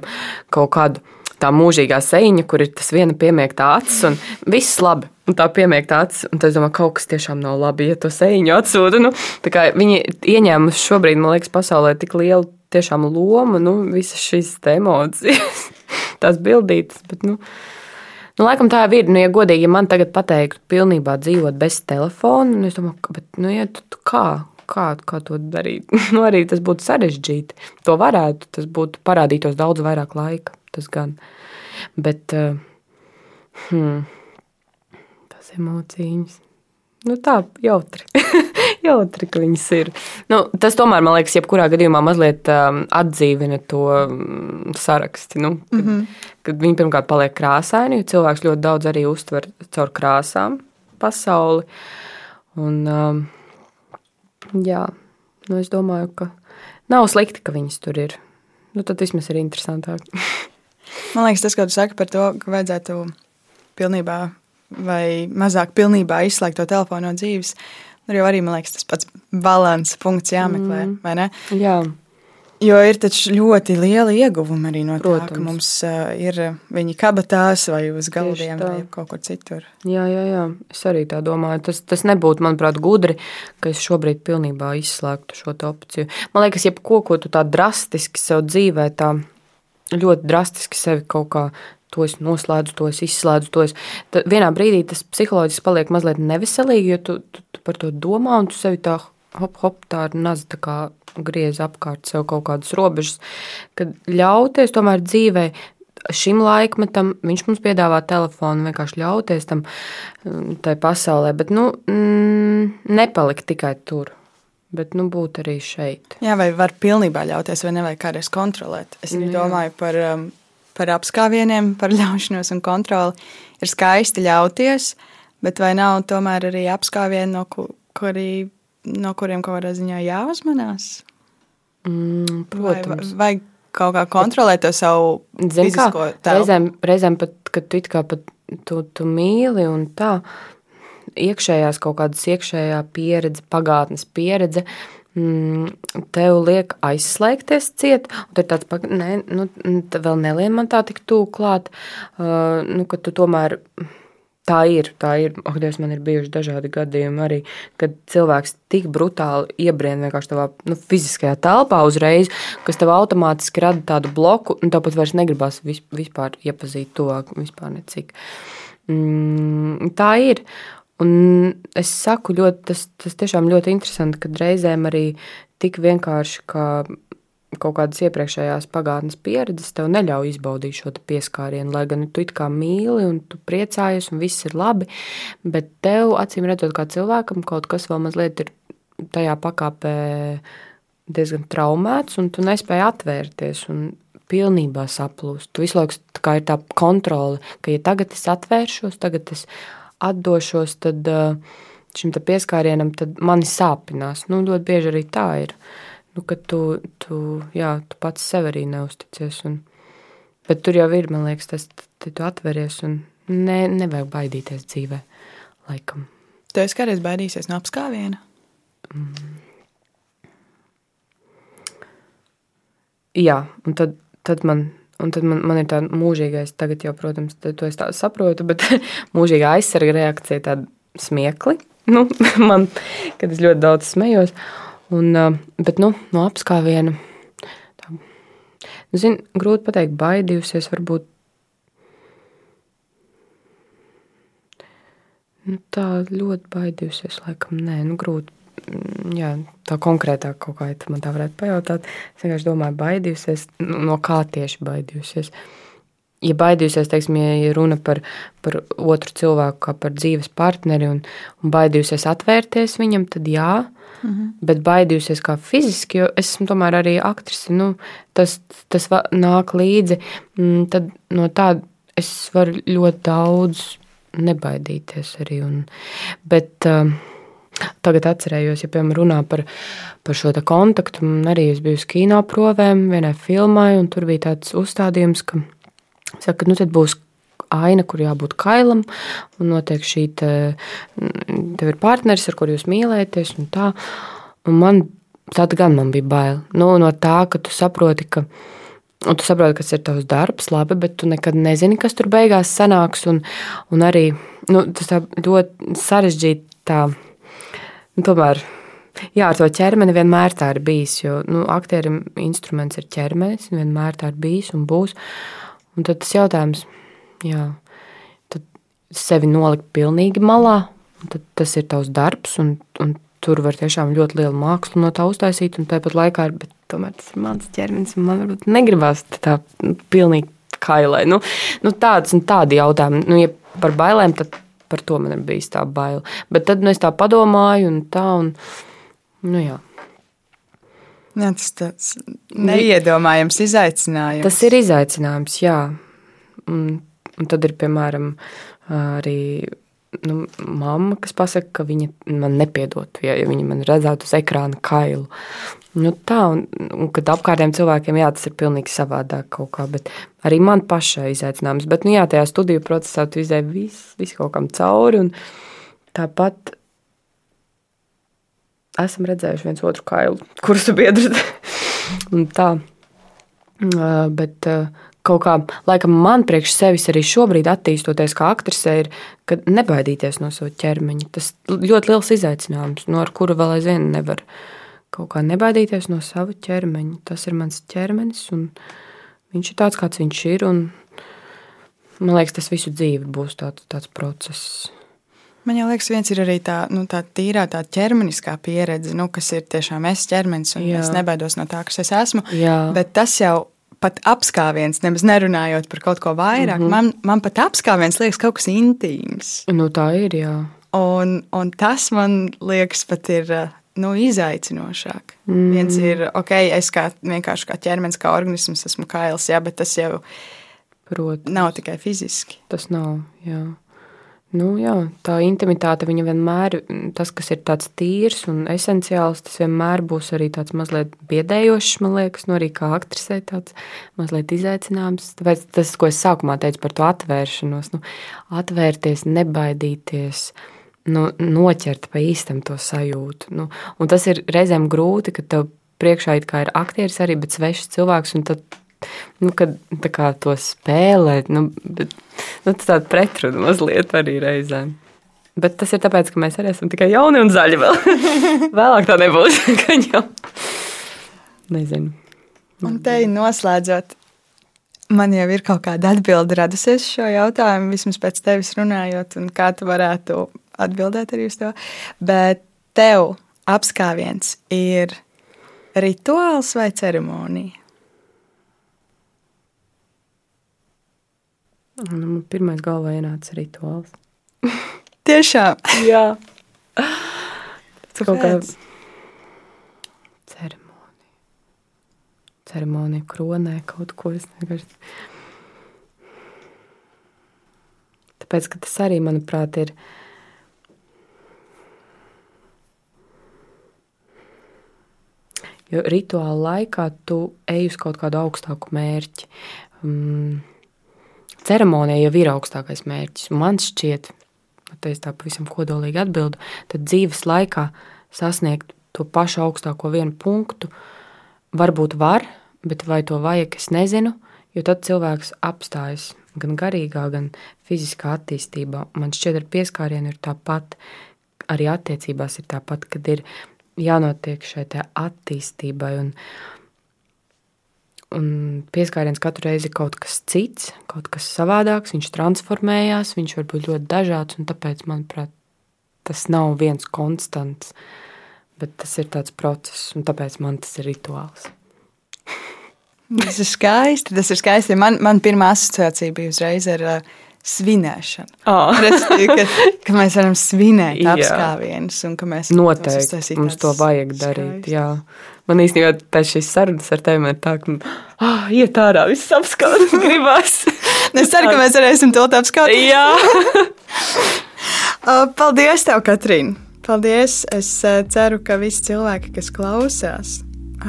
kaut kādu tā mūžīgā sēņa, kur ir tas viena piemiegta acis, un viss labi. Un tā piemiegta acis, un es domāju, kaut kas tiešām nav labi, ja to sēņu atsūta. Nu, viņi ieņēmuši šobrīd, man liekas, pasaulē tik lielu tiešām lomu, nu, visas šīs emocijas, tās bildītas. Bet, nu, Nu, laikam tā ir. Nu, ja godīgi, ja man tagad pateiktu, pilnībā dzīvot bez telefona, nu, es domāju, ka, bet, nu, ja, tu, tu kā? Kā, kā to darīt? nu, arī tas būtu sarežģīti. To varētu, tas būtu parādītos daudz vairāk laika. Tas gan. Bet uh, hmm, tas emocijas. Nu, tā jautri. jautri, ka viņas ir. Nu, tas tomēr, man liekas, jebkurā gadījumā mazliet um, atdzīvina to um, sarakstu. Nu, kad, mm -hmm. kad viņi pirmkārt paliek krāsaini, jo cilvēks ļoti daudz arī uztver caur krāsām pasauli. Un, um, jā, nu, es domāju, ka nav slikti, ka viņas tur ir. Nu, tad vismaz ir interesantāk. man liekas, tas, ko tu saki par to, ka vajadzētu pilnībā vai mazāk pilnībā izslēgt to telefonu no dzīves. Tur jau arī, man liekas, tas pats balanss punkts jāmeklē, mm. vai ne? Jā. Jo ir taču ļoti liela ieguvuma arī no Protams. tā, ka mums uh, ir viņi kabatās vai uz galdiem vai kaut kur citur. Jā, jā, jā, es arī tā domāju. Tas, tas nebūtu, manuprāt, gudri, ka es šobrīd pilnībā izslēgtu šo opciju. Man liekas, jebko, ko tu tā drastiski sev dzīvē, tā ļoti drastiski sevi kaut kā to es noslēdzu, to es izslēdzu. To es. Tad vienā brīdī tas psiholoģiski paliek mazliet neveselīgi, jo tu, tu, tu par to domā un tu sevi tā hop, hop, tā ir naza tā kā griez apkārt sev kaut kādas robežas, kad ļauties tomēr dzīvē šim laikmetam, viņš mums piedāvā telefonu, vienkārši ļauties tam mm, tai pasaulē, bet nu, mm, nepalikt tikai tur. Bet nu, būt arī šeit. Jā, vai var pilnībā ļauties, vai nevajag kādreiz kontrolēt? Es arī domāju par, um, par apskāvieniem, par ļaušanos un kontroli. Ir skaisti ļauties, bet vai nav tomēr arī apskāvieni, no, kuri, no kuriem kaut kādā ziņā jāuzmanās? Mm, protams. Vai, vai kaut kā kontrolēt to savu Zin, fizisko tēlu? Reizēm, reizēm pat, kad tu, pat, tu, tu mīli un tā, iekšējās kaut kādas iekšējā pieredze, pagātnes pieredze. Mm, tev liek aizslēgties ciet, un tur tāds, ne, nu, vēl nelien man tā tik tuvu klāt, uh, nu, ka tu tomēr Tā ir, tā ir. Ak, Dievs, man ir bijuši dažādi gadījumi arī, kad cilvēks tik brutāli iebrien vienkārši tavā nu, fiziskajā telpā uzreiz, kas tev automātiski rada tādu bloku, un tāpat vairs negribas vispār iepazīt to, vispār necik. Mm, tā ir. Un es saku, ļoti, tas, tas tiešām ļoti interesanti, kad reizēm arī tik vienkārši, ka kaut kādas iepriekšējās pagātnes pieredzes tev neļauj izbaudīt šo pieskārienu. Lai gan tu kā mīli un tu priecājies un viss ir labi, bet tev, acīm redzot, kā cilvēkam, kaut kas vēl mazliet ir tajā pakāpē diezgan traumēts, un tu nespēji atvērties. Pilnībā saplūst. Tu visu laiku tā ir tā kontrole, ka, ja tagad es atvēršos, tagad es atdošos, tad uh, šim pieskārienam mani sāpinās. Nu, ļoti bieži arī tā ir. Nu, ka tu, tu, jā, tu pats sev arī neusticies. Un, bet tur jau ir, man liekas, tas, tu atveries un ne, nevajag baidīties dzīvē. Laikam. Tu esi kādreiz baidījies no apskāviena? Mm. Jā, un tad, tad man Un tad man, man ir tāda mūžīgais, tagad jau, protams, to es saprotu, bet mūžīgā aizsarga reakcija, tāda smiekli. Nu, man, kad es ļoti daudz smējos, un, bet nu, no apskāviena. Nu, zin, grūti pateikt, baidījusies, varbūt nu, tā ļoti baidījusies, laikam, nē, nu, grūti jā, tā konkrētāk kaut kā man tā varētu pajautāt. Es vienkārši domāju, baidījusies, nu, no kā tieši baidījusies. Ja baidījusies, teiksim, ja runa par, par otru cilvēku, kā par dzīves partneri, un, un baidījusies atvērties viņam, tad jā, mm -hmm. bet baidījusies kā fiziski, jo es esmu tomēr arī aktrise, nu, tas, tas nāk līdzi, mm, tad no tā es varu ļoti daudz nebaidīties arī. Un, bet, uh, Tagad atcerējos, ja piemēram runā par, par šo kontaktu. Man arī es biju uz kino provēm, vienai filmai, un tur bija tāds uzstādījums, ka, saka, nu tad būs aina, kur jābūt kailam, un noteikti šī te, tev ir partneris, ar kuru jūs mīlēties, un tā. Un man tad gan man bija bail. Nu, no tā, ka tu saproti, ka. Un tu saproti, kas ir tavs darbs, labi, bet tu nekad nezini, kas tur beigās sanāks. Un, un arī nu, tas ļoti sarežģīti tā Nu, tomēr jā, ar to ķermeni vienmēr tā ir bijis. Jo nu, aktierim instruments ir ķermenis, vienmēr tā ir bijis un būs. Un tad tas jautājums, jā, tad sevi nolikt pilnīgi malā, tas ir tavs darbs. Un, un tur var tiešām ļoti lielu mākslu no tā uztaisīt. Un tāpat laikā, bet tomēr tas ir mans ķermenis, un man varbūt negribas tā nu, pilnīgi kailai. Nu, nu, tāds un tādi jautājumi. Nu, ja par bailēm, tad Par to man ir bijis tā baila. Bet tad nu, es tā padomāju, un tā, un, nu, jā. Jā, tas tāds neiedomājams izaicinājums. Tas ir izaicinājums, jā. Un, un tad ir, piemēram, arī nu, mamma, kas pasaka, ka viņa man nepiedot, ja, ja viņa man redzētu uz ekrāna kailu. Nu, tā, un, un kad apkārtējiem cilvēkiem jā, tas ir pilnīgi savādāk kaut kā, bet arī man pašai izaicinājums. Bet, nu, jā, tajā studiju procesā tu izdevi visu, visu kaut kam cauri, un tāpat esam redzējuši viens otru kailu, kurus tu biedri. un tā, bet kaut kā, laikam, man priekš sevis arī šobrīd attīstoties kā aktrisē, ir, ka nebaidīties no sava ķermeņa. Tas ļoti liels izaicinājums, no ar kuru vēl aizvien nevar kaut kā nebaidīties no sava ķermeņa. Tas ir mans ķermenis, un viņš ir tāds, kāds viņš ir. Man liekas, tas visu dzīvi būs tāds, tāds process. Man liekas, viens ir arī tā, nu, tā tīrā, tā ķermeniskā pieredze, nu, kas ir tiešām es ķermenis, un Jā. es nebaidos no tā, kas es esmu. Jā. Bet tas jau pat apskāviens, nemaz nerunājot par kaut ko vairāk, mm -hmm. man, man pat apskāviens liekas kaut kas intīms. Nu, tā ir, jā. Un, un tas man liekas pat ir nu, izaicinošāk. Mm. Viens ir, ok, es kā vienkārši kā ķermenis, kā organisms esmu kails, jā, bet tas jau Protams. nav tikai fiziski. Tas nav, jā. Nu, jā, tā intimitāte vienmēr, tas, kas ir tāds tīrs un esenciāls, tas vienmēr būs arī tāds mazliet biedējošs, man liekas, nu, arī kā aktrisē, tāds mazliet izaicinājums. Tāpēc tas, ko es sākumā teicu par to atvēršanos, nu, atvērties, nebaidīties. Nu, noķert pa īstam to sajūtu. Nu, un tas ir reizēm grūti, ka tev priekšā ir aktieris arī, bet svešs cilvēks. Tad nu, kad kā, to spēlēt, nu, bet, nu, tas tāds pretruna mazliet arī reizēm. Bet tas ir tāpēc, ka mēs arī esam tikai jauni un zaļi. Vēl. Vēlāk tā nebūs. jau... Nezinu. Un te noslēdzot, man jau ir kaut kāda atbilde radusies šo jautājumu, vismaz pēc tevis runājot, un kā tu varētu atbildēt arī uz to. Bet tev apskāviens ir rituāls vai ceremonija? Nu, man pirmais galvā ienāca rituāls. Tiešām? Jā. Tas kaut kā ceremonija. Ceremonija kronē kaut ko. Es vienkārši... Tāpēc, ka tas arī, manuprāt, ir. Jo rituāla laikā tu ej uz kaut kādu augstāku mērķi. Um, ceremonija jau ir augstākais mērķis. Man šķiet, ka es tā pavisam kodolīgi atbildu, tad dzīves laikā sasniegt to pašu augstāko vienu punktu varbūt var, bet vai to vajag, es nezinu, jo tad cilvēks apstājas gan garīgā, gan fiziskā attīstībā. Man šķiet, ar pieskārienu ir tāpat, arī attiecībās ir tāpat, kad ir jānotiek šai attīstībai. Un, Un pieskāriens katru reizi kaut kas cits, kaut kas savādāks, viņš transformējās, viņš var būt ļoti dažāds, tāpēc, manuprāt, tas nav viens konstants, bet tas ir tāds process, un tāpēc man tas ir rituāls. Tas ir skaisti. Tas ir skaisti. Man, man pirmā asociācija bija uzreiz ar uh, svinēšanu. Oh. Resti, ka, ka mēs varam svinēt apskāvienus un ka mēs noteikti mums to vajag darīt. Jā. Man īstenībā pēc šīs sarunas ar tevi ir tā, ka oh, iet ārā, viss apskatīt, gribās. es ceru, ka mēs varēsim to apskatīt. Jā. Paldies, tev, Katrīna! Paldies! Es ceru, ka visi cilvēki, kas klausās,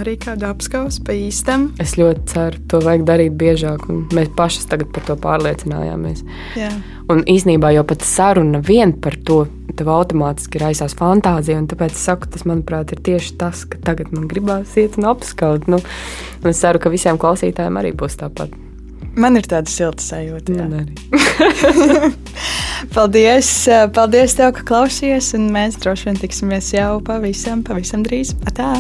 arī kādu apskausu pa īstam. Es ļoti ceru, to vajag darīt biežāk, un mēs paši tagad par to pārliecinājāmies. Jā. Un īsnībā jau pat saruna vien par to tev automātiski raisās fantāzija, un tāpēc es saku, tas, manuprāt, ir tieši tas, ka tagad man gribās iet un apskaut. Nu, un es ceru, ka visiem klausītājiem arī būs tāpat. Man ir tāda silta sajūta. paldies, paldies tev, ka klausījies, un mēs droši vien tiksimies jau pavisam, pavisam drīz. Atā!